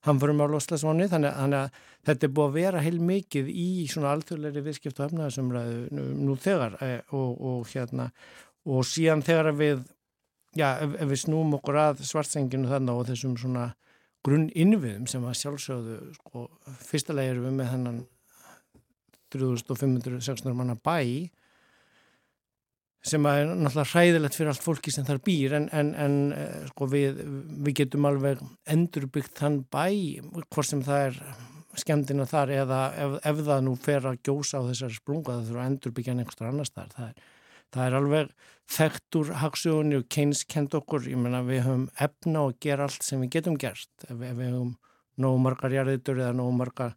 hamförum á loslasvonni þannig, þannig að þetta er búið að vera heil mikið í svona alþjóðleiri viðskipt og efnaðasumræðu nú þegar e, og, og hérna og síðan þegar við já, ef, ef við snúum okkur að svartsenginu þannig og þessum svona grunn innviðum sem að sjálfsögðu sko, fyrsta leið eru við með hennan 3500-600 manna bæ sem er náttúrulega hræðilegt fyrir allt fólki sem þar býr en, en, en eh, sko, við, við getum alveg endurbyggt þann bæ hvort sem það er skemmtina þar eða ef, ef það nú fer að gjósa á þessari sprunga það þurfa að endurbyggja einhverstur annars þar það er, það er alveg þekkt úr hagsjónu og Keynes kent okkur. Ég menna við höfum efna og gera allt sem við getum gert. Ef, ef við höfum nógu margar jarðitur eða nógu margar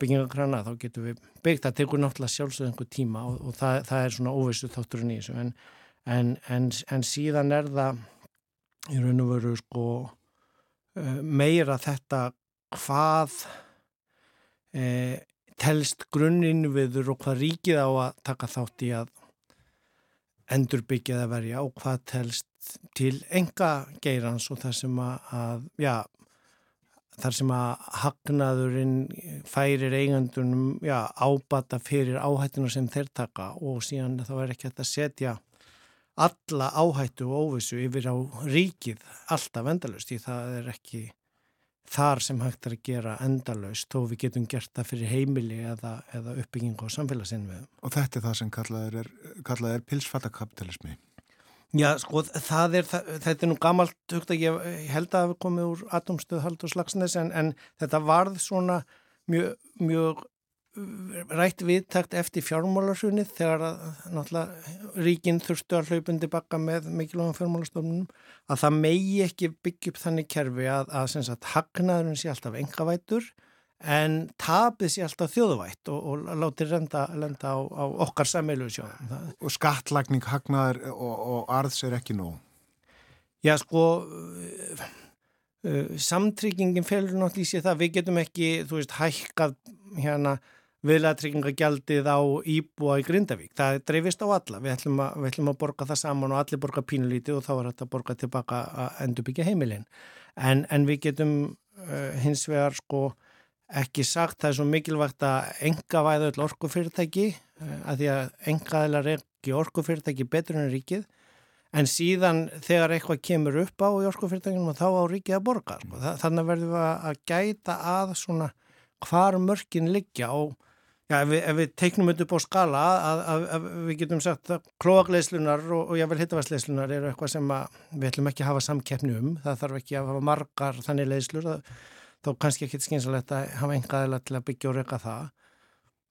byggingakrana þá getum við byggt, það tekur náttúrulega sjálfsög einhver tíma og, og það, það er svona óvissu þátturinn í þessu en, en, en, en síðan er það í raun og veru sko uh, meira þetta hvað eh, telst grunninn viður og hvað ríkið á að taka þátt í að endur byggja það verja og hvað telst til enga geirans og það sem að, að já, þar sem að hagnaðurinn færir eigandunum já, ábata fyrir áhættinu sem þeir taka og síðan þá er ekki að setja alla áhættu og óvissu yfir á ríkið alltaf endalust því það er ekki þar sem hægt er að gera endalust þó við getum gert það fyrir heimili eða, eða uppbygging á samfélagsinnviðum. Og þetta er það sem kallað er, kallað er pilsfattakapitalismi. Já, sko, það er, það, þetta er nú gamalt, hugt að ég, ég held að hefði komið úr atomstöð Haldur Slagsnes en, en þetta varð svona mjög, mjög rætt viðtakt eftir fjármálarsunnið þegar að náttúrulega ríkinn þurftu að hlaupundi bakka með mikilvægum fjármálastofnunum að það megi ekki byggja upp þannig kerfi að, að hagnaðurinn sé alltaf engavætur en tapið sér alltaf þjóðvætt og, og láti renda, lenda á, á okkar sameilu sjóðum. Og skattlagning hagnaður og, og arðs er ekki nóg? Já sko uh, uh, samtryggingin felur náttúrulega í sig það við getum ekki, þú veist, hækkað hérna viðlæðtryggingagjaldið á Íbúa í Grindavík. Það dreifist á alla. Við ætlum, að, við ætlum að borga það saman og allir borga pínulítið og þá er þetta að borga tilbaka að endurbyggja heimilin. En, en við getum uh, hins vegar sko ekki sagt, það er svo mikilvægt að enga væða öll orkufyrirtæki eh, að því að engaðilar er ekki orkufyrirtæki betur en ríkið. En síðan þegar eitthvað kemur upp á í orkufyrirtækinum þá á ríkið að borga sko. þannig verðum við að gæta að svona hvar mörkin liggja og já, ef, við, ef við teiknum upp á skala að, að, að við getum sagt að klóagleislunar og, og jável hittavarsleislunar eru eitthvað sem við ætlum ekki að hafa samkeppni um, það þarf ekki að hafa margar þannig leislur, þá kannski ekki skynsalegt að hafa engaðila til að byggja og reyka það.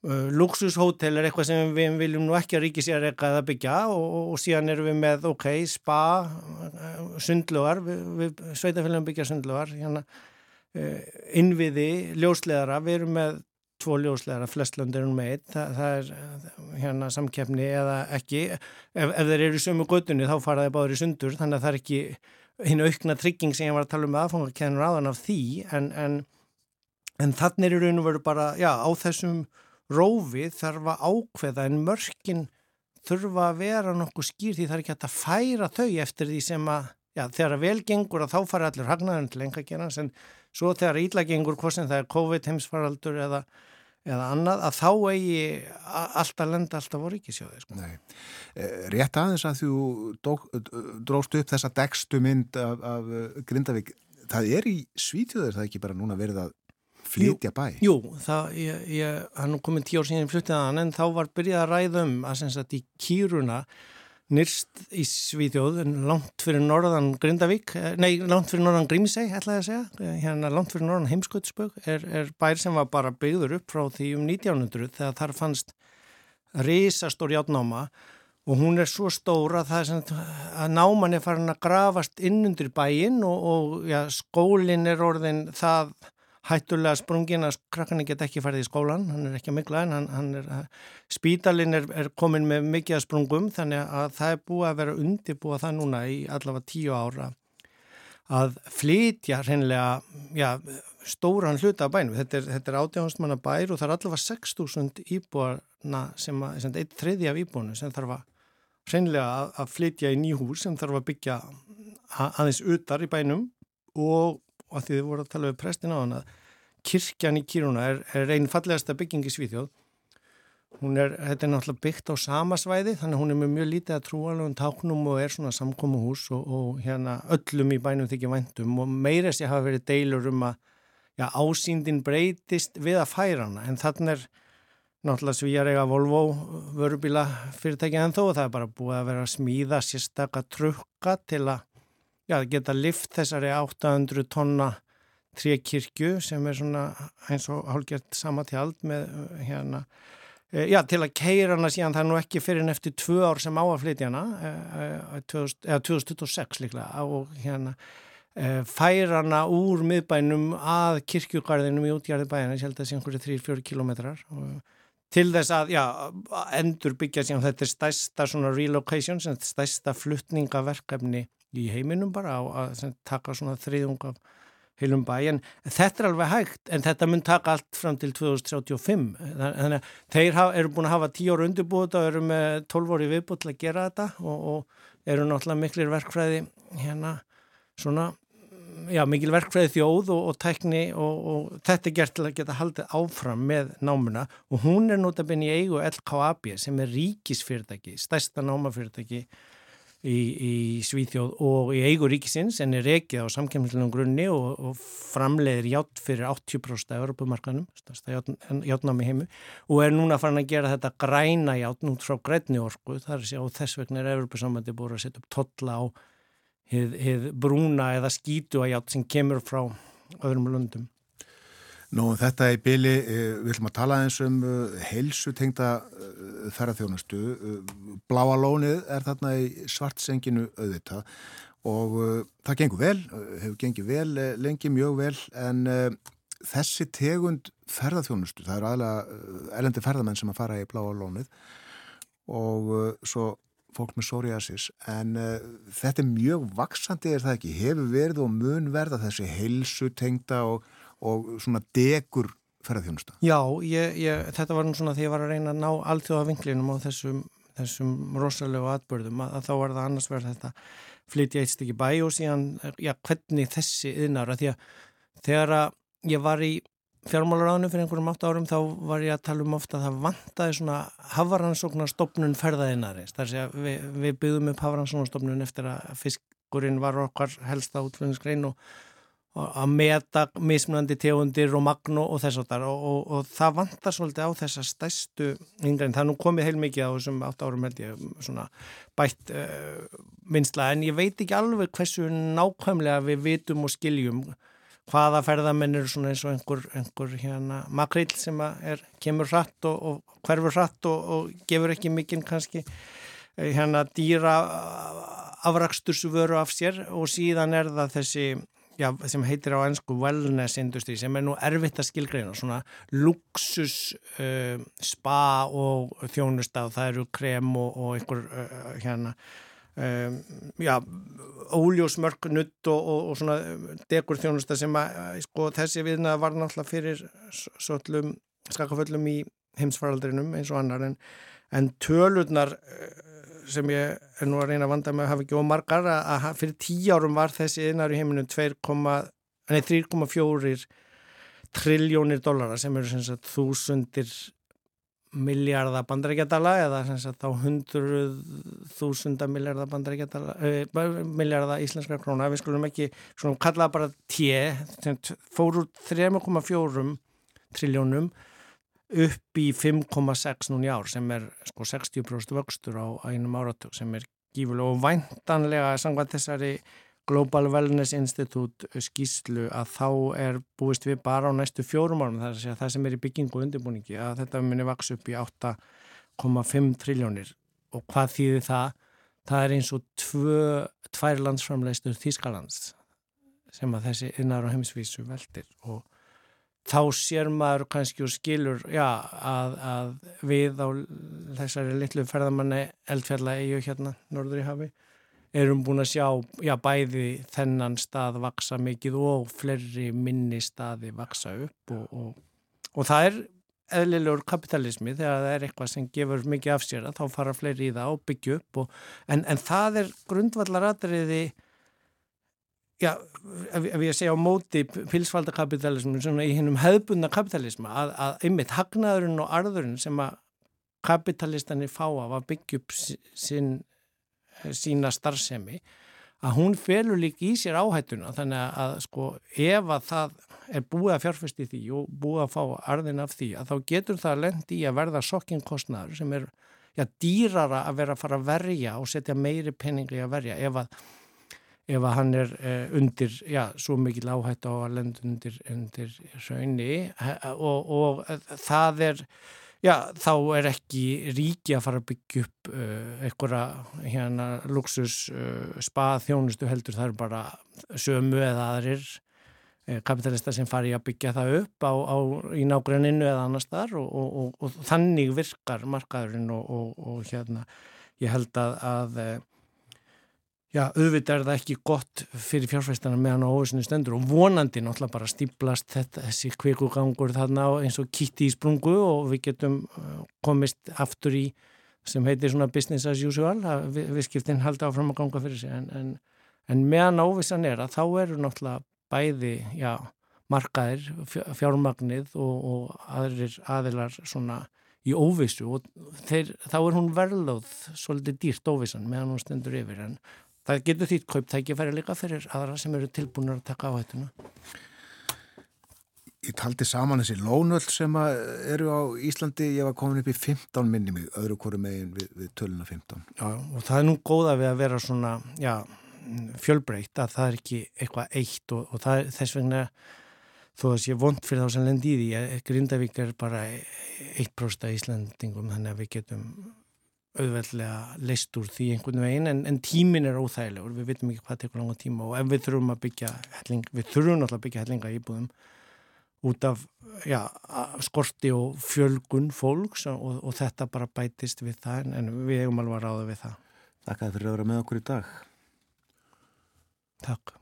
Uh, Luxushótel er eitthvað sem við viljum nú ekki að ríki sér reyka að byggja og, og, og síðan erum við með, ok, spa, uh, sundlugar, við, við sveitafélagum byggja sundlugar, hérna, uh, innviði, ljósleðara, við erum með tvo ljóslegar að flestlöndir er um eitt, það, það er hérna samkeppni eða ekki ef, ef þeir eru í sömu göttunni þá fara þeir báður í sundur þannig að það er ekki hinn aukna trygging sem ég var að tala um aðfangakennur aðan af því en, en, en þannig er í raun og veru bara, já, á þessum rófi þarf að ákveða en mörkin þurfa að vera nokkuð skýr því það er ekki að færa þau eftir því sem að, já, þegar að velgengur að þá fara allir hagnaðun til enga gerans en svo þegar ílagengur, hvort sem það er COVID heimsfaraldur eða, eða annað, að þá eigi alltaf lenda alltaf voru ekki sjóði. Sko. Nei. Eh, rétt aðeins að þú dróst upp þessa dekstu mynd af, af eh, Grindavík, það er í svítjöður það ekki bara núna verið að flytja bæ? Jú, það, ég, ég, hann kom inn tíu ár síðan flyttið að hann en þá var byrjað að ræða um að sagt í kýruna nýrst í Svíðjóð langt fyrir norðan Grindavík eh, nei, langt fyrir norðan Grímsei ætlaði að segja, eh, hérna langt fyrir norðan Heimskautsbögg er, er bær sem var bara byggður upp frá því um 1900 þegar þar fannst risastór játnáma og hún er svo stóra að að náman er farin að grafast innundir bæin og, og ja, skólin er orðin það hættulega sprungin að krakkarni get ekki farið í skólan, hann er ekki að mikla en hann, hann er, spítalinn er, er komin með mikið að sprungum þannig að það er búið að vera undirbúið það núna í allavega tíu ára að flytja hreinlega, já, stóran hluta af bænum. Þetta er, er átjáðansmanna bær og það er allavega 6.000 íbúarna sem sem eitt þriði af íbúinu sem þarf að hreinlega að, að flytja í nýjúhús sem þarf að byggja aðeins utar í bænum og að því þið voru að tala við prestin á hann að kirkjan í Kíruna er, er einn fallegasta bygging í Svíþjóð. Hún er, þetta er náttúrulega byggt á samasvæði þannig hún er með mjög lítið að trúalögum táknum og er svona samkómuhús og, og hérna öllum í bænum þykir væntum og meirins ég hafa verið deilur um að já, ásýndin breytist við að færa hana. En þannig er náttúrulega svíjar eiga Volvo vörubíla fyrirtækið en þó það er bara búið að vera að smíða sérstakka trukka til að já, geta lift þessari 800 tonna trekirkju sem er svona eins og hálfgert samatjald með hérna e, Já, til að keira hana síðan það er nú ekki fyrir en eftir tvö ár sem á að flytja hana, eða 2026 líklega og hérna færa hana úr miðbænum að kirkjugarðinum í útgjörði bæina, ég held að það sé einhverju 3-4 kilometrar til þess að, já, endur byggja síðan þetta er stærsta svona relocation, stærsta fluttningaverkefni í heiminum bara að taka svona þriðung af heilum bæ. En þetta er alveg hægt en þetta mun taka allt fram til 2035 þannig að þeir eru búin að hafa 10 ára undirbúið og eru með 12 ári viðbúið til að gera þetta og, og eru náttúrulega miklir verkfræði hérna svona já mikil verkfræði þjóð og, og tækni og, og þetta er gert til að geta haldið áfram með námuna. Og hún er notabene í eigu LKAB sem er ríkisfyrirtæki, stærsta námafyrirtæki í, í Svíþjóð og í eigu ríkisins en er rekið á samkemmilegum grunni og, og framleiðir hjátt fyrir 80% af Europamarkanum, hjáttnámi heimu og er núna farin að gera þetta græna hjátt nút frá grænni orku þar sér og þess vegna er Europasamandi búin að setja upp totla á hið, hið brúna eða skítu að hjátt sem kemur frá öðrum löndum. Nú þetta í byli, eh, við ætlum að tala eins um eh, heilsu tengda eh, ferðarþjónustu. Bláa lónið er þarna í svartsenginu auðvitað og það gengur vel, hefur gengið vel, lengi mjög vel en þessi tegund ferðarþjónustu, það eru aðlega elendi ferðarmenn sem að fara í bláa lónið og svo fólk með psoriasis en uh, þetta er mjög vaksandi er það ekki, hefur verið og mun verða þessi heilsu tengda og og svona degur ferðarþjónusta? Já, ég, ég, þetta var nú svona því ég var að reyna að ná alltjóða vinklinum á þessum, þessum rosalegu atbörðum að, að þá var það annars verið þetta flytja eitt stykki bæ og síðan, já, hvernig þessi yðnara, því að þegar að ég var í fjármálaráðinu fyrir einhverjum átt árum þá var ég að tala um ofta að það vantaði svona hafaransóknarstofnun ferðaðinarins, þar sé að við, við byggðum upp hafaransóknarstofnun eftir að fiskurinn var okkar helsta útflöðinsgrein og að meta mismunandi tegundir og magno og þess að það og, og, og það vantar svolítið á þessa stæstu yngrein, það nú komið heilmikið á þessum átt árum held ég svona bætt uh, eh, minnsla en ég veit ekki alveg hversu nákvæmlega við vitum og skiljum hvaða ferðamenn eru svona eins og einhver, einhver hérna makrill sem er, kemur hratt og, og hverfur hratt og gefur ekki mikinn kannski eh, hérna dýra afrakstursvöru af sér. Og síðan er það þessi já, sem heitir á ennsku wellness industry sem er nú erfitt að skilgreina svona luxus uh, spa og þjónustaf það eru krem og, og einhver uh, hérna um, já, óljósmörk nutt og, og, og svona degur þjónustaf sem að sko, þessi viðna var náttúrulega fyrir skakaföllum í heimsfaraldrinum eins og annar en, en tölurnar uh, sem ég er nú að reyna að vanda með að hafa ekki ómargar að fyrir tíu árum var þessi innar í heiminu 3,4 triljónir dollara sem eru sagt þúsundir miljardar bandarækjadala eða sagt á hundruð þúsunda miljardar bandarækjadala eh, miljardar íslenskar króna. Við skulum ekki svona kalla bara tje fór úr 3,4 triljónum upp í 5,6 núni ár sem er sko 60% vöxtur á einum áratug sem er gífulega og væntanlega samkvæmt þessari Global Wellness Institute skýslu að þá er búist við bara á næstu fjórum árum þar að segja það sem er í byggingu og undirbúningi að þetta muni vaks upp í 8,5 triljónir og hvað þýðir það? Það er eins og tvö, tvær landsframleistur Þískalands sem að þessi innar og heimsvísu veldir og þá sér maður kannski og skilur já, að, að við á þessari litlu ferðamanni eldfjalla eigu hérna norður í hafi erum búin að sjá já, bæði þennan stað vaksa mikið og fleiri minni staði vaksa upp og, og, og það er eðlilegur kapitalismi þegar það er eitthvað sem gefur mikið af sér að þá fara fleiri í það og byggja upp og, en, en það er grundvallaratriði já, ef, ef ég segja á móti pilsfaldakapitalismu svona í hennum hefðbunna kapitalismu að, að einmitt hagnaðurinn og arðurinn sem að kapitalistanir fá af að byggja upp sín, sína starfsemi að hún felur líka í sér áhættuna. Þannig að, sko ef að það er búið að fjárfæsti því og búið að fá arðin af því að þá getur það lendi í að verða sokkinkostnaður sem er já, dýrara að vera að fara að verja og setja meiri peningi að verja ef að ef að hann er eh, undir, já, svo mikil áhætt á að lenda undir, undir raunni og, og það er, já, þá er ekki ríki að fara að byggja upp uh, einhverja hérna luxus uh, spað þjónustu heldur, það er bara sömu eða aðrir uh, kapitalista sem fari að byggja það upp á, á, í nágranninu eða annar staðar og, og, og þannig virkar markaðurinn og hérna ég held að, að Já, auðvitað er það ekki gott fyrir fjárfæstana meðan á óvisinu stendur og vonandi náttúrulega bara stíplast þetta, þessi kvikugangur þarna eins og kitti í sprungu og við getum uh, komist aftur í sem heitir svona business as usual að við, viðskiptinn halda áfram að ganga fyrir sig. En, en, en meðan óvisan er að þá eru náttúrulega bæði já, markaðir, fjármagnið og, og aðrir aðilar svona í óvisu og þeir, þá er hún verðlóð svolítið dýrt óvisan meðan hún stendur yfir. En það getur því kauptækifæri líka fyrir aðra sem eru tilbúinur að taka áhættuna Ég taldi saman þessi lónöld sem eru á Íslandi, ég var komin upp í 15 minni mig, öðru hverju megin við, við töluna 15. Já, og það er nú góða við að vera svona, já, fjölbreytt að það er ekki eitthvað eitt og, og er þess vegna þó að sé vond fyrir þá sem lendi í því að Grindavík er bara 1% af Íslandingum þannig að við getum auðveldlega leist úr því einhvern veginn en, en tímin er óþægilegur, við veitum ekki hvað tekur langa tíma og ef við þurfum að byggja helling, við þurfum náttúrulega að byggja hellinga íbúðum út af já, skorti og fjölgun fólks og, og þetta bara bætist við það en við hefum alveg að ráða við það. Takk fyrir að vera með okkur í dag. Takk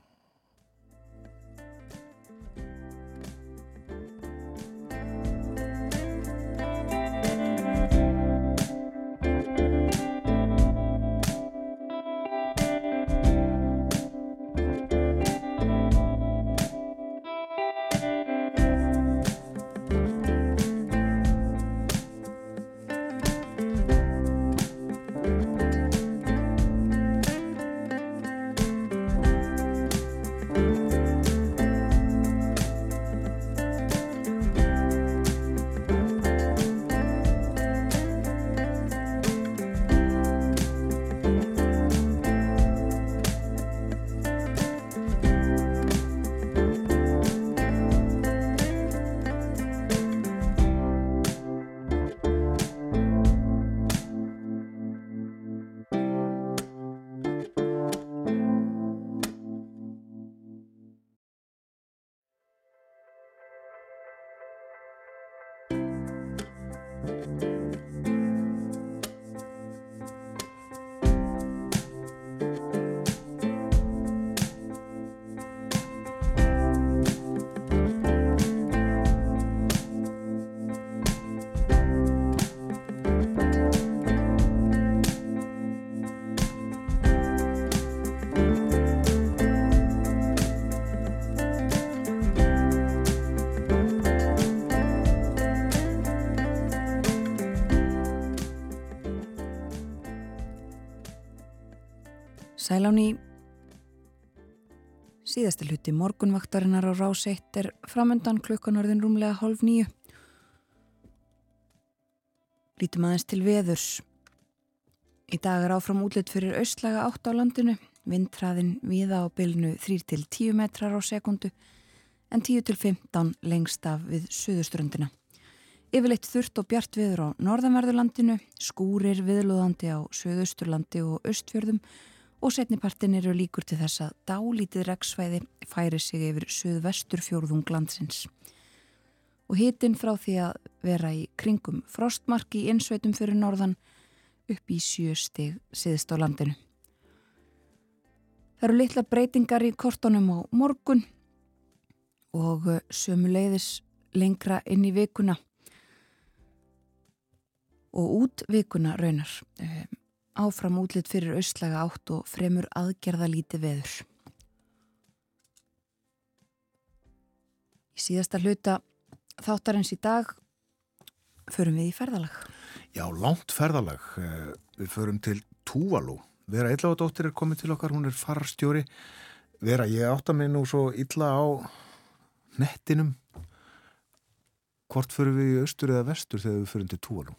Sælán í síðasta hluti morgunvaktarinnar á rás 1 er framöndan klukkanarðin rúmlega hálf nýju. Lítum aðeins til veðurs. Í dag er áfram útlitt fyrir austlaga átt á landinu, vindræðin viða á bylnu 3-10 metrar á sekundu en 10-15 lengst af við suðuströndina. Yfirleitt þurft og bjart viður á norðanverðurlandinu, skúrir viðlóðandi á söðusturlandi og östfjörðum og setnipartin eru líkur til þess að dálítið reksvæði færi sig yfir söðvestur fjórðung landsins. Og hitin frá því að vera í kringum frostmark í insveitum fyrir norðan upp í sjöstig siðst á landinu. Það eru litla breytingar í kortunum á morgun og sömu leiðis lengra inn í vikuna og út vikuna raunar. Áfram útlitt fyrir austlaga átt og fremur aðgerða líti veður. Í síðasta hluta þáttarins í dag förum við í ferðalag. Já, langt ferðalag. Eh, við förum til Túvalú. Vera Eilláðdóttir er komið til okkar, hún er farstjóri. Vera, ég átta mig nú svo illa á nettinum. Hvort förum við í austur eða vestur þegar við förum til Túvalú?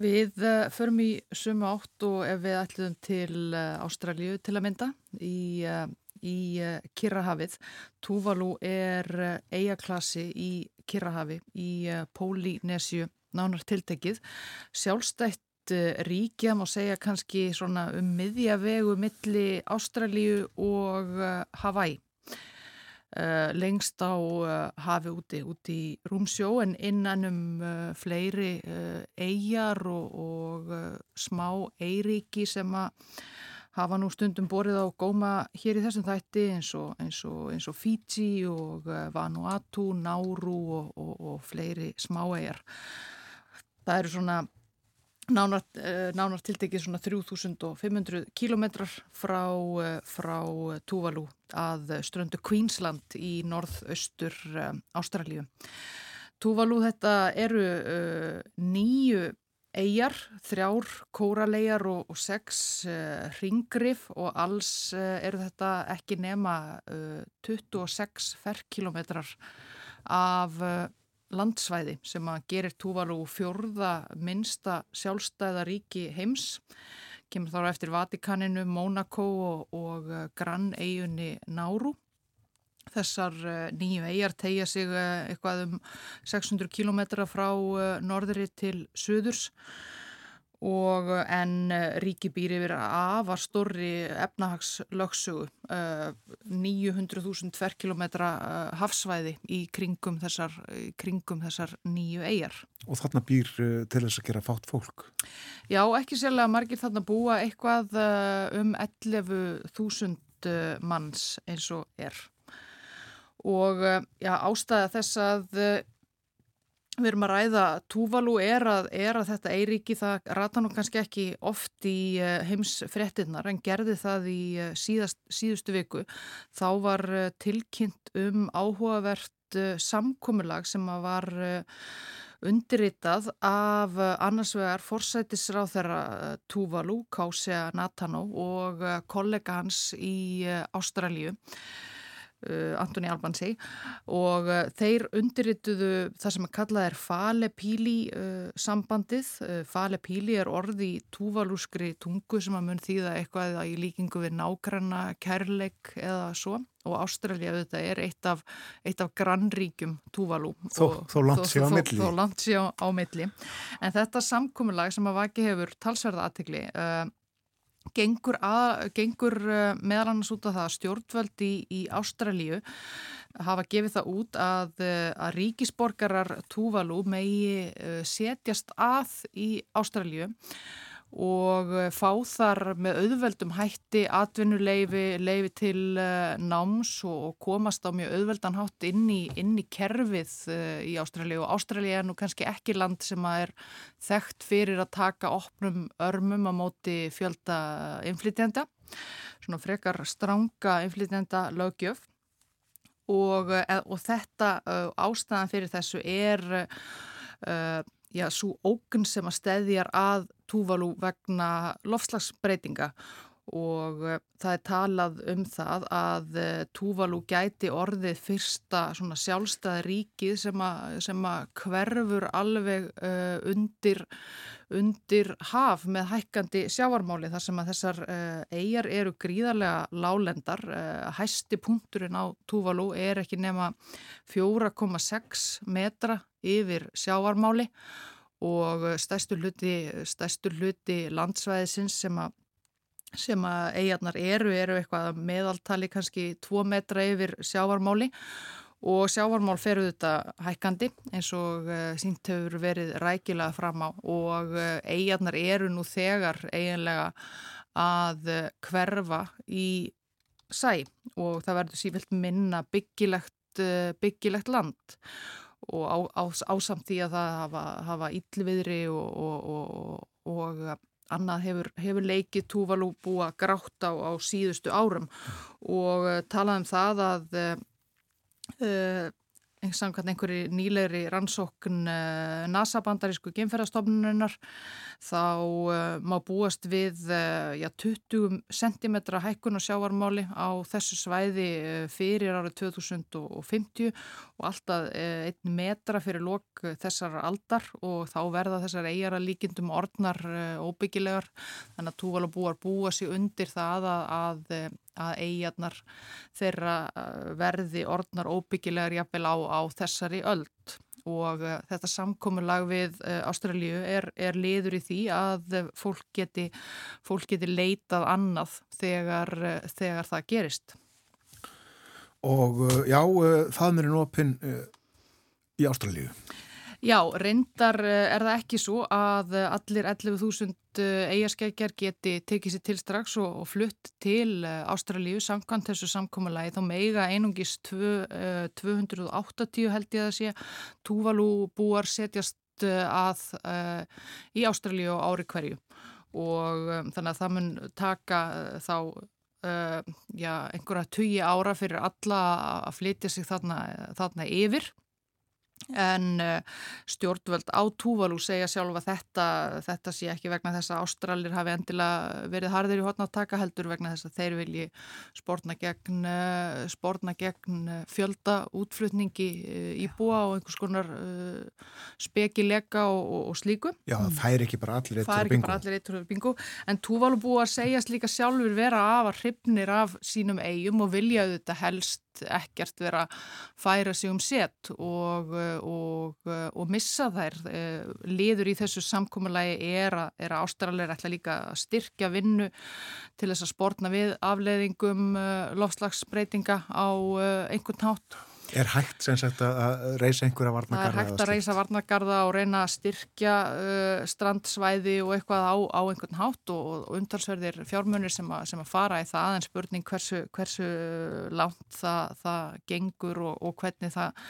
Við uh, förum í sumu átt og við ætlum til uh, Ástralju til að mynda í, uh, í Kirrahafið. Túvalu er eijaklassi í Kirrahafi í Pólinesju nánar tiltekið. Sjálfstætt ríkja má segja kannski um miðjavegu milli Ástralju og Hawaii. Uh, lengst á uh, hafi úti, úti í Rúmsjó en innan um uh, fleiri eigjar og, og smá eiríki sem að hafa nú stundum borið á góma hér í þessum þætti eins og, eins og, eins og Fiji og Vanuatu, Nauru og fleiri smá eigjar. Það eru svona nánar, eh, nánar tiltekið svona 3500 kilometrar frá, eh, frá Tuvalu að ströndu Queensland í norðaustur eh, Ástralju. Tuvalu þetta eru uh, nýju eigjar, þrjár kóraleigjar og, og sex uh, ringrif og alls uh, eru þetta ekki nema 26 ferkilometrar af landsvæði sem að gerir Tuvalu fjörða minsta sjálfstæða ríki heims kemur þá eftir Vatikaninu, Mónakó og, og uh, grann-eigunni Náru. Þessar uh, nýju eigjar tegja sig uh, eitthvað um 600 km frá norðri til söðurs og eh, en eh, ríki býr yfir afar stórri efnahagslöksugu 900.000 eh, tverrkilometra hafsvæði í kringum þessar, kringum þessar nýju eigjar. Og þarna býr til þess að gera fátt fólk? Já, ekki sérlega margir þarna búa eitthvað um 11.000 manns eins og er. Og já, ástæða þess að Við erum að ræða, Túvalu er að, er að þetta Eiríki, það rata nú kannski ekki oft í eh, heimsfrettinnar en gerði það í eh, síðast, síðustu viku. Þá var eh, tilkynnt um áhugavert samkomilag sem var undirritað af annarsvegar forsætisráð þeirra Túvalu, Kásia Natano og kollega hans í Ástralju. Uh, Antoni Albansi og uh, þeir undirrituðu það sem að kalla er Fale-Píli uh, sambandið. Fale-Píli er orði í túvalúskri tungu sem að mun þýða eitthvað í líkingu við nákvæmna, kærleik eða svo og Ástralja þetta er eitt af, eitt af grannríkjum túvalú. Þó, þó langt sér á sér á, milli. En þetta samkominlag sem að vaki hefur talsverða aðtegli uh, gengur, að, gengur uh, meðal annars út af það að stjórnvöld í, í Ástralíu hafa gefið það út að, uh, að ríkisborgarar Tuvalu megi uh, setjast að í Ástralíu og eh, fá þar með auðveldum hætti atvinnuleifi, leifi til uh, náms og, komast á mjög auðveldan hátt inn í, inn í kerfið uh, í Ástralja og Ástralja er nú kannski ekki land sem að er þekkt fyrir að taka opnum örmum á móti fjölda inflytjenda, svona frekar stranga inflytjenda lögjöf og, uh, og þetta ástæðan fyrir þessu er já, svo ógun sem að stæðjar að Túvalu vegna lofslagsbreytinga og uh, það er talað um það að uh, Tuvalu gæti orðið fyrsta sjálfstæða ríkið sem að, sem að hverfur alveg uh, undir, undir haf með hækkandi sjávarmáli þar sem að þessar eigjar eru gríðarlega lálendar. Hæsti punkturinn á Tuvalu er ekki nema 4,6 metra yfir sjávarmáli og stærstu hluti, stærstu hluti landsvæðisins sem að sem að eigarnar eru, eru eitthvað meðaltali kannski 2 metra yfir sjávarmáli. Og sjávarmál feru þetta hækkandi eins og uh, sínt hefur verið rækilega fram á. Og eigarnar eru nú þegar eiginlega að hverfa í sæ. Og það verður sífilt minna byggilegt, byggilegt land. og á, á, ásamt því að það hafa, hafa íllviðri og, og, og, og annað hefur, hefur leikið Túvalú búa grátt á, á síðustu árum. Og uh, talað um það að uh, samkvæmt einhverju nýlegri rannsókn uh, NASA-bandarísku gemferðarstofnunar þá uh, má búast við já, 20 cm hækkun og sjávarmáli á þessu svæði fyrir árið 2050 og alltaf einn metra fyrir lok þessar aldar og þá verða þessar eigara líkindum orðnar óbyggilegar. Þannig að túvalabúar búa sér undir það að, að að eigarnar þeirra verði orðnar óbyggilegar jafnvel á, á þessari öld og uh, þetta samkominlag við uh, Ástralju er, er liður í því að fólk geti, fólk geti leitað annað þegar, þegar það gerist. Og já, það mér er nópinn í Ástralju. Já, reyndar er það ekki svo að allir 11.000 eigaskækjar geti tekið sér til strax og, og flutt til Ástralju samkvæmt þessu samkómalagi þá meiga einungis 280 held ég að sé Túvalú búar setjast að uh, í Ástralju á ári hverju. Og um, þannig að það mun taka uh, þá uh, já, einhverja tugi ára fyrir alla að flytja sig þarna, þarna yfir En uh, stjórnvöld á Túvalú segja sjálf að þetta, þetta sé ekki vegna þess að Ástralir hafi endilega verið harðir í hotnáttaka heldur vegna þess að þeir vilji spórna gegn, spórna gegn fjölda útflutningi í búa og einhvers konar spekilega og, og, og slíku. Já, það fær ekki bara allir eittur bingo. Eittur bingo. En Túvalú búa segjast líka sjálfur vera af að hrifnir af sínum eigum og vilja auðvitað helst ekkert vera að færa sig um set og, og, og missa þær. Liður í þessu samkómulagi er að, ástralir ætla líka að styrkja vinnu til þess að spórna við afleðingum lofslagsbreytinga á einhvern hátt. Er hægt sem sagt að reysa einhverja varnagarða? Það er hægt að reysa varnagarða og reyna að styrkja uh, strandsvæði og eitthvað á, á einhvern hátt og, og undarsverðir fjármunir sem, a, sem að fara í það en spurning hversu, hversu lánt það, það gengur og, og hvernig það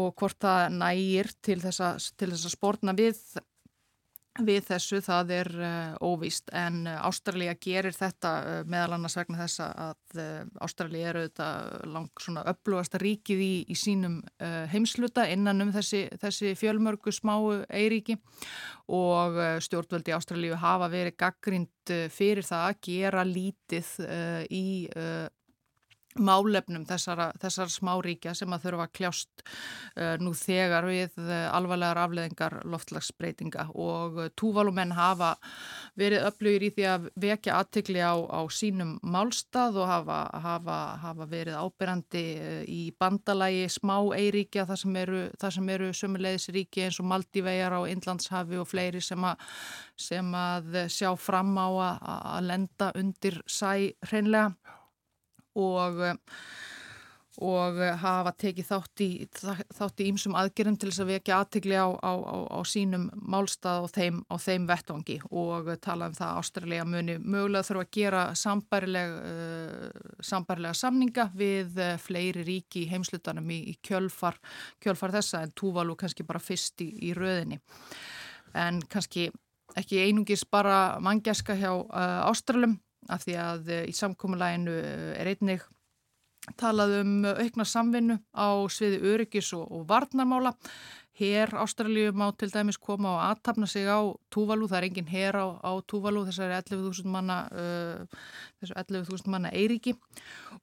og hvort það nægir til þess að spórna við við þessu það er uh, óvíst. En uh, Ástralja gerir þetta uh, meðal annars vegna þess að Ástralja eru þetta lang svona upplúasta ríkið í, í sínum heimsluta innan um þessi, þessi fjölmörgu smáu eiríki og stjórnvöldi Ástralju hafa verið gaggrind fyrir það að gera lítið í málefnum þessara, þessara smáríkja sem að þurfa að kljást uh, nú þegar við uh, alvarlegar afleðingar loftlagsbreytinga og uh, túvalumenn hafa verið upplögir í því að vekja aðtikli á, á sínum málstað og hafa, hafa, hafa verið ábyrrandi í bandalægi smá eiríkja þar sem eru, eru sömuleiðisríki eins og Maldívegar á Inlandshafi og fleiri sem að, sem að sjá fram á að, að lenda undir sæ hreinlega og og hafa tekið þátt í þátt í ímsum aðgerðum til þess að vekja aðtegli á, á, á, á sínum málstað og þeim, þeim vettvangi. Og tala um það að Ástralja muni mögulega þurfa að gera sambarileg, uh, sambarilega samninga við uh, fleiri ríki í heimslutanum í, í kjölfar, kjölfar þessa en Túvalu kannski bara fyrst í, í röðinni. En kannski ekki einungis bara mangjaska hjá uh, Ástralum af því að eh, í samkómulæginu eh, er einnig talað um aukna samvinnu á sviði öryggis og, og varnarmála. Hér Ástralju má til dæmis koma og aðtapna sig á Túvalu, það er engin hér á, á Túvalu, þessari 11.000 manna, uh, þessu 11.000 manna Eiríki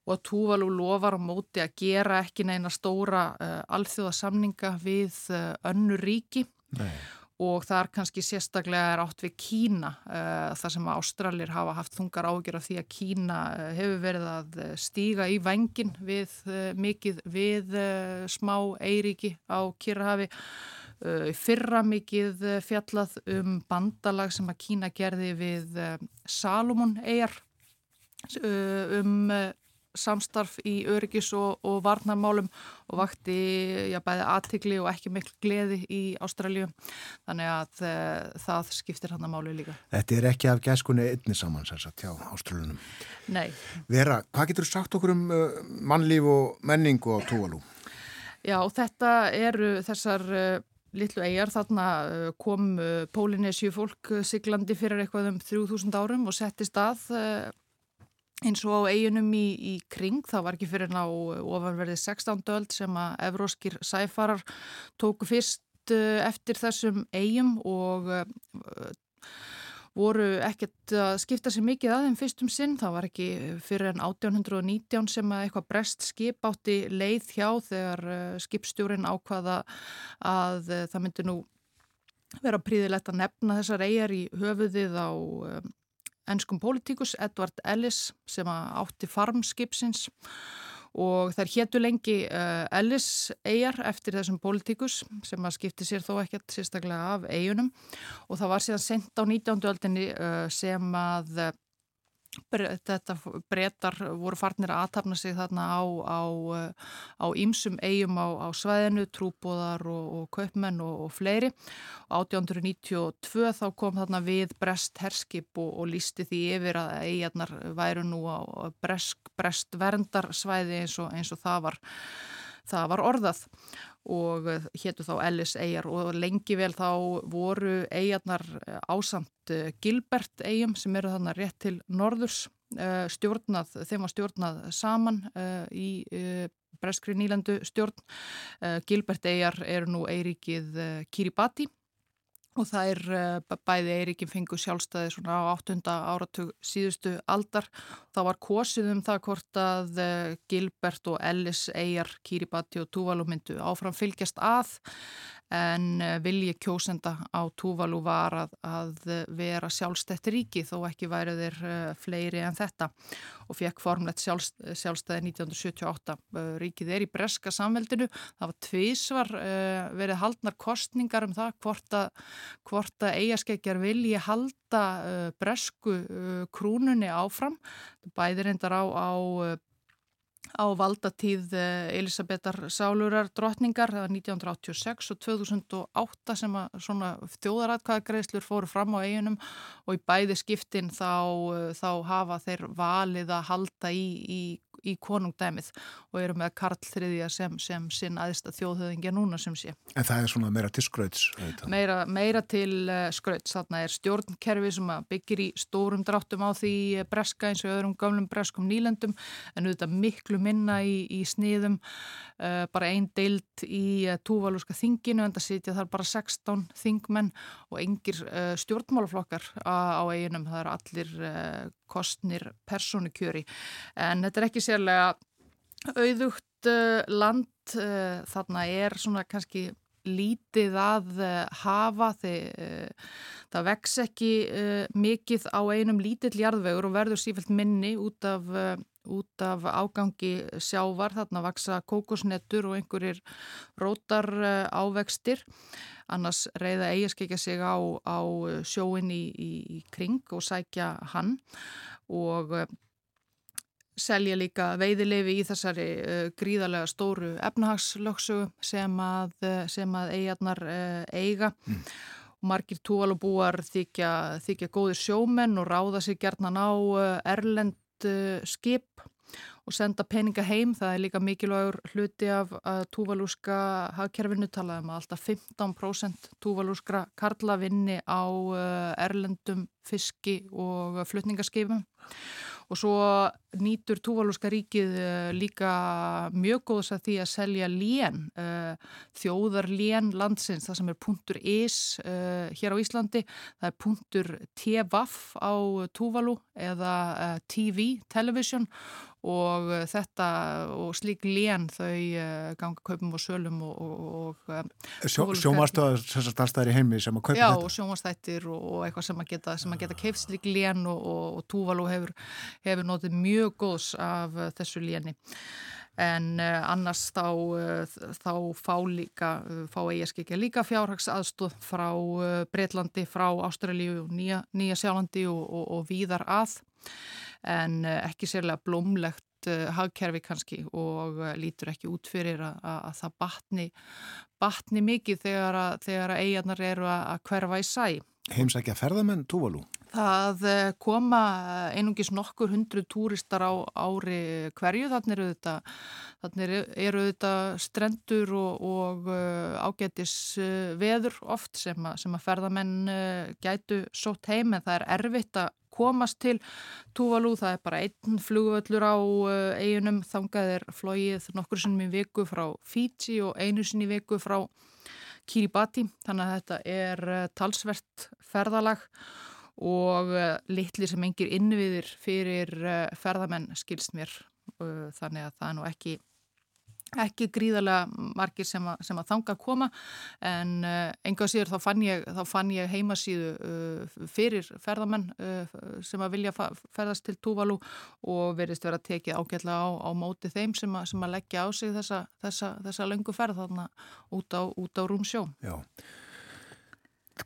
og Túvalu lofar á móti að gera ekki neina stóra uh, alþjóðasamninga við uh, önnu ríki. Nei og þar kannski sérstaklega er átt við Kína uh, þar sem Ástralir hafa haft þungar ágjör af því að Kína uh, hefur verið að eh, stíga í vengin við mikið við smá eiríki á Kirrahafi fyrra mikið fjallað um bandalag sem að Kína gerði við Salomon eigar um samstarf í öryggis og, og varnarmálum og vakti já, bæði aðtikli og ekki miklu gleði í Ástralju þannig að e, það skiptir hann að málu líka. Þetta er ekki af gæskunni einni saman sérsagt hjá Ástraljunum. Nei. Vera, hvað getur sagt okkur um uh, mannlíf og menning og tóalú? Já, þetta eru þessar uh, litlu eigjar, þarna kom Pólinesju fólk siglandi fyrir eitthvað um 3000 árum og setti stað eins og á eiginum í, í kring, það var ekki fyrir ná ofanverðið 16. öld sem að evróskir sæfarar tóku fyrst uh, eftir þessum eigum og uh, voru ekkert að skipta sér mikið að þeim fyrstum sinn, það var ekki fyrir en 1819 sem að eitthvað brest skip átti leið hjá þegar uh, skipstjórin ákvaða að það myndi nú vera príðilegt að nefna þessar eigjar í höfuðið á ennskum pólitíkus Edvard Ellis sem átti farmskipsins og þær héttu lengi uh, Ellis eigjar eftir þessum pólitíkus sem að skipti sér þó ekkert sérstaklega af eigunum og það var síðan sendt á 19. öldinni uh, sem að þetta breytar voru farnir að aðtapna sig þarna á, ímsum eigum á, á sveðinu, trúbóðar og, og kaupmenn og, og fleiri. 1892 þá kom þarna við brest herskip og, og lísti því yfir að eigarnar væru nú á brest, brest verndarsvæði eins, eins og það var, það var orðað og eh, héttu þá Ellis eigjar og lengi vel þá voru eigjarnar eh, ásamt eh, Gilbert eigum sem eru þannig rétt til norðurs stjórnað, þeim var stjórnað saman í Breskri nýlandu stjórn. Gilbert eigjar eru nú eiríkið Kiribati og það er uh, bæði Eiríkin fengu sjálfstæði svona á 8. áratug síðustu aldar. Það var kosið um það hvort að uh, Gilbert og Ellis, Eyjar, Kiribati og Tuvalu myndu áfram fylgjast að en eh, vilji kjósenda á Túvalu var að, að vera sjálfstætt ríki þó ekki væri þeir uh, fleiri en þetta. Og fekk formlegt sjálfst, sjálfstæði 1978. Uh, ríkið er í breska samveldinu, það var tvísvar verið haldnar kostningar um það hvort að, hvort að eigaskeggjar vilji halda bresku krúnunni áfram, bæðir endar á, á á valdatíð eh, Elisabetar Sálurar drottningar, það var 1986 og 2008 sem að svona þjóðaratkvæðagreislur fóru fram á eiginum og í bæði skiptin þá, eh, þá hafa þeir valið að halda í, í í konungdæmið og eru með Karl III sem, sem sinn aðista þjóðhauðingja núna sem sé. En það er svona meira til skrauts? Meira, meira til uh, skrauts, þarna er stjórnkerfi sem byggir í stórum dráttum á því breska eins og öðrum gamlum breskum nýlendum en auðvitað miklu minna í, í sniðum, uh, bara einn deilt í uh, túvalúska þinginu en það sitja þar bara 16 þingmenn og engir stjórnmálaflokkar á, á eiginum, það eru allir kostnir persónukjöri. En þetta er ekki sérlega auðugt uh, land uh, þarna er svona kannski lítið að uh, hafa þegar það vex ekki mikið á einum lítill jarðvegur og verður sífælt minni út af, út af ágangi sjávar, þarna vaksa kókosnettur og einhverjir rótar ávextir. Annars reyða eigaskekja sig á, á sjóin í, í, í kring og sækja hann. Og selja líka veiðilefi í þessari uh, gríðarlega stóru efnahagslöksu sem að, uh, sem að eigarnar uh, eiga mm. og margir túalubúar þykja, þykja góðir sjómenn og ráða sér gerðnan á erlend skip og senda peninga heim. Það er líka mikilvægur hluti af túvalúska hagkerfinu talaðum að alltaf 15% túvalúskra karla vinni á erlendum fiski og flutningaskipum og svo nýtur Túvalúska ríkið uh, líka mjög góðs að því að selja lén, uh, þjóðar lén landsins, það sem er punktur is uh, hér á Íslandi, það er punktur tvaf á Túvalú eða TV, television og uh, þetta og slík lén þau uh, ganga kaupum og sölum og, og um, Sjó, starfstæðir í heimi sem að kaupa já, þetta? Já, sjómastættir og, og eitthvað sem að geta, geta keift slík lén og, og Túvalú hefur, hefur notið mjög góðs af þessu léni. En annars þá, þá fá líka, fá eigaskikja líka fjárhagsaðstóð frá Breitlandi, frá Ástralíu, Nýja, Nýja Sjálandi og, og, og víðar að en eh, ekki sérlega blómlegt uh, hagkerfi kannski og uh, lítur ekki út fyrir að, að, að það batni, batni mikið þegar að, að eigarnar eru að hverfa í sæ. Heimsækja ferðamenn Túvalú? Það koma einungis nokkur hundru túristar á ári hverju, þannig eru þetta, þannig eru þetta strendur og, og ágætis veður oft sem að, sem að ferðamenn gætu sótt heim en það er erfitt að komast til Tuvalu, það er bara einn flugvöllur á eiginum, eh, þangað er flóið nokkur sinnum í viku frá Fiji og einu sinn í viku frá Kiribati, þannig að þetta er eh, talsvert ferðalag. og eh, litli sem engir innviðir fyrir ferðamenn skilst mér, þannig að það er nú ekki ekki gríðarlega margir sem að, sem að þanga að koma en enga síður þá fann ég, þá fann ég heimasíðu fyrir ferðamenn sem að vilja ferðast til Túvalu og verist vera tekið ágætlega á, á móti þeim sem að, sem að leggja á sig þessa, þessa, þessa löngu ferð þarna út á, á rúmsjó. Já.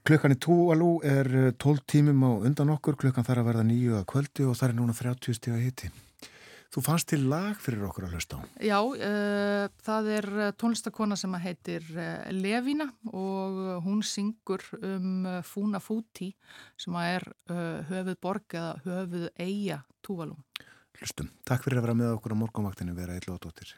Klukkan í Túvalu er 12 tímum á undan okkur, klukkan þarf að verða nýju að kvöldi og það er núna 30 stíga hitti. Þú fannst til lag fyrir okkur að hlusta á. Já, uh, það er eh, tónlistakona sem heitir uh, Levina og hún syngur um uh, Fúna Fúti sem er höfuð borg eða höfuð eiga Túvalum. Hlustum. Takk fyrir að vera með okkur á morgunvaktinu vera eitthvað dóttir.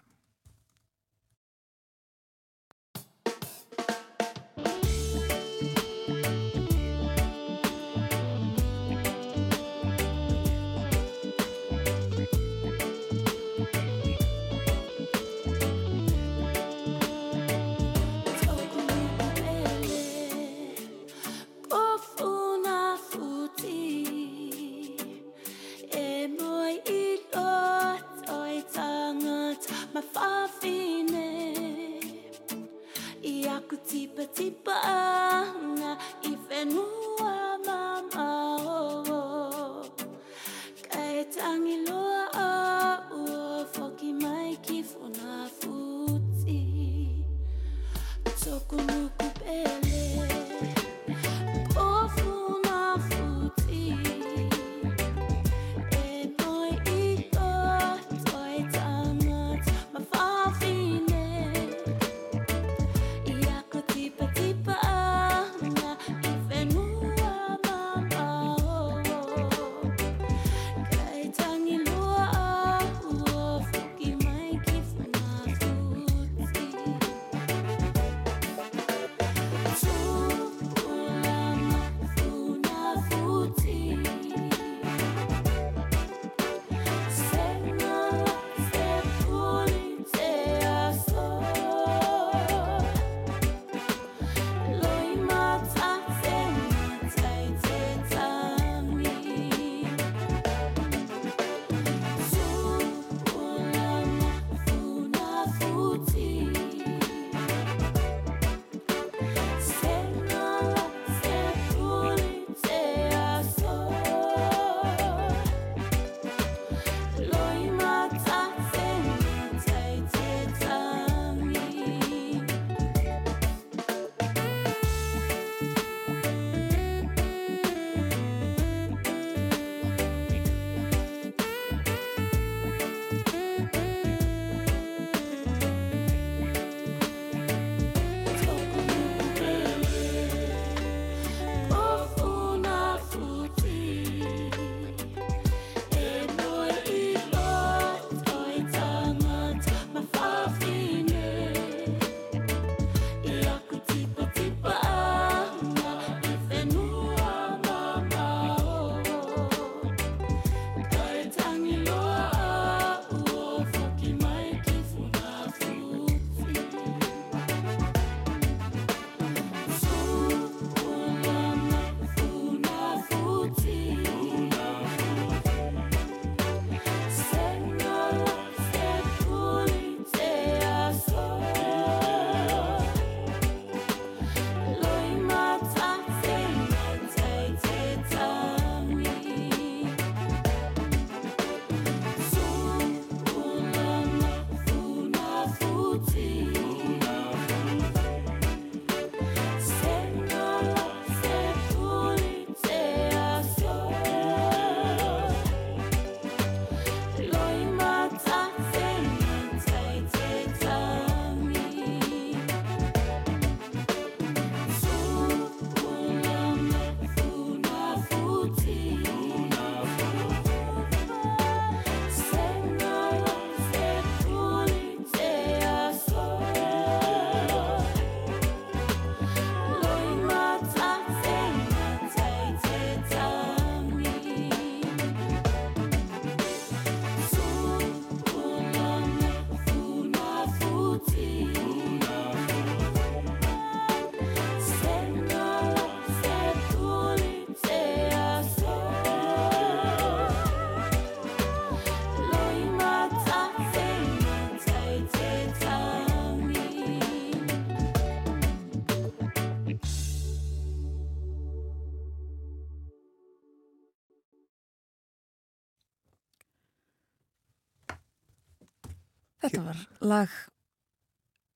Þetta var lag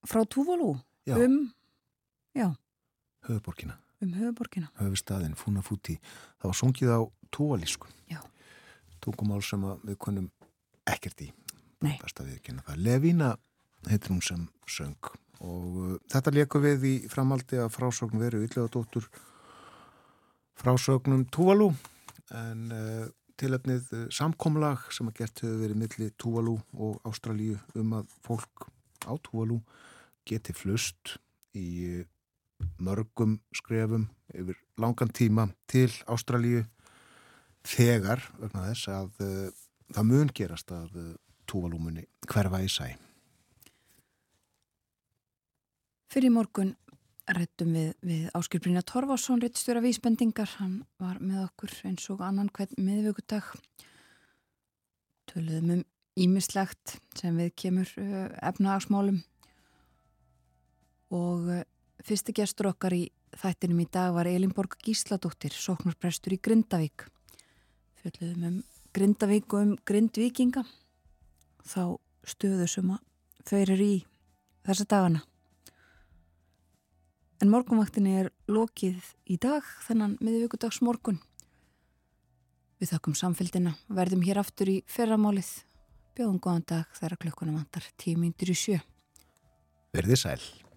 frá Túvalú um, já, höfuborkina, um höfuborkina. höfustadin, Fúnafúti. Það var sungið á túalísku. Já. Tungumál sem við konum ekkert í. Levína heitir hún sem söng og uh, þetta leku við í framaldi að frásögn veru yllegadóttur frásögnum Túvalú en uh, tilöfnið uh, samkomlag sem að gert hefur verið milli Túvalú og Ástralíu um að fólk á Túvalú geti flust í uh, mörgum skrefum yfir langan tíma til Ástralíu þegar vegna þess að uh, það mun gerast að uh, Túvalúmunni hverfa í sæ. Fyrir morgun rættum við, við Áskil Brynja Torfarsson, réttstjóra vísbendingar. Hann var með okkur eins og annan hvern miðvöggudag. Töluðum um ímislegt sem við kemur uh, efnahagsmálum. Og uh, fyrsti gestur okkar í þættinum í dag var Elinborg Gísladóttir, sóknarprestur í Grindavík. Fjöldluðum um Grindavík og um Grindvíkinga. Þá stöðu sem að eru í þessa dagana. En morgunvaktinni er lokið í dag, þennan miðvíkudags morgun. Við þakkum samfélgina, verðum hér aftur í ferramálið. Bjóðum góðan dag þegar klukkunum vantar tímyndur í sjö. Verðið sæl.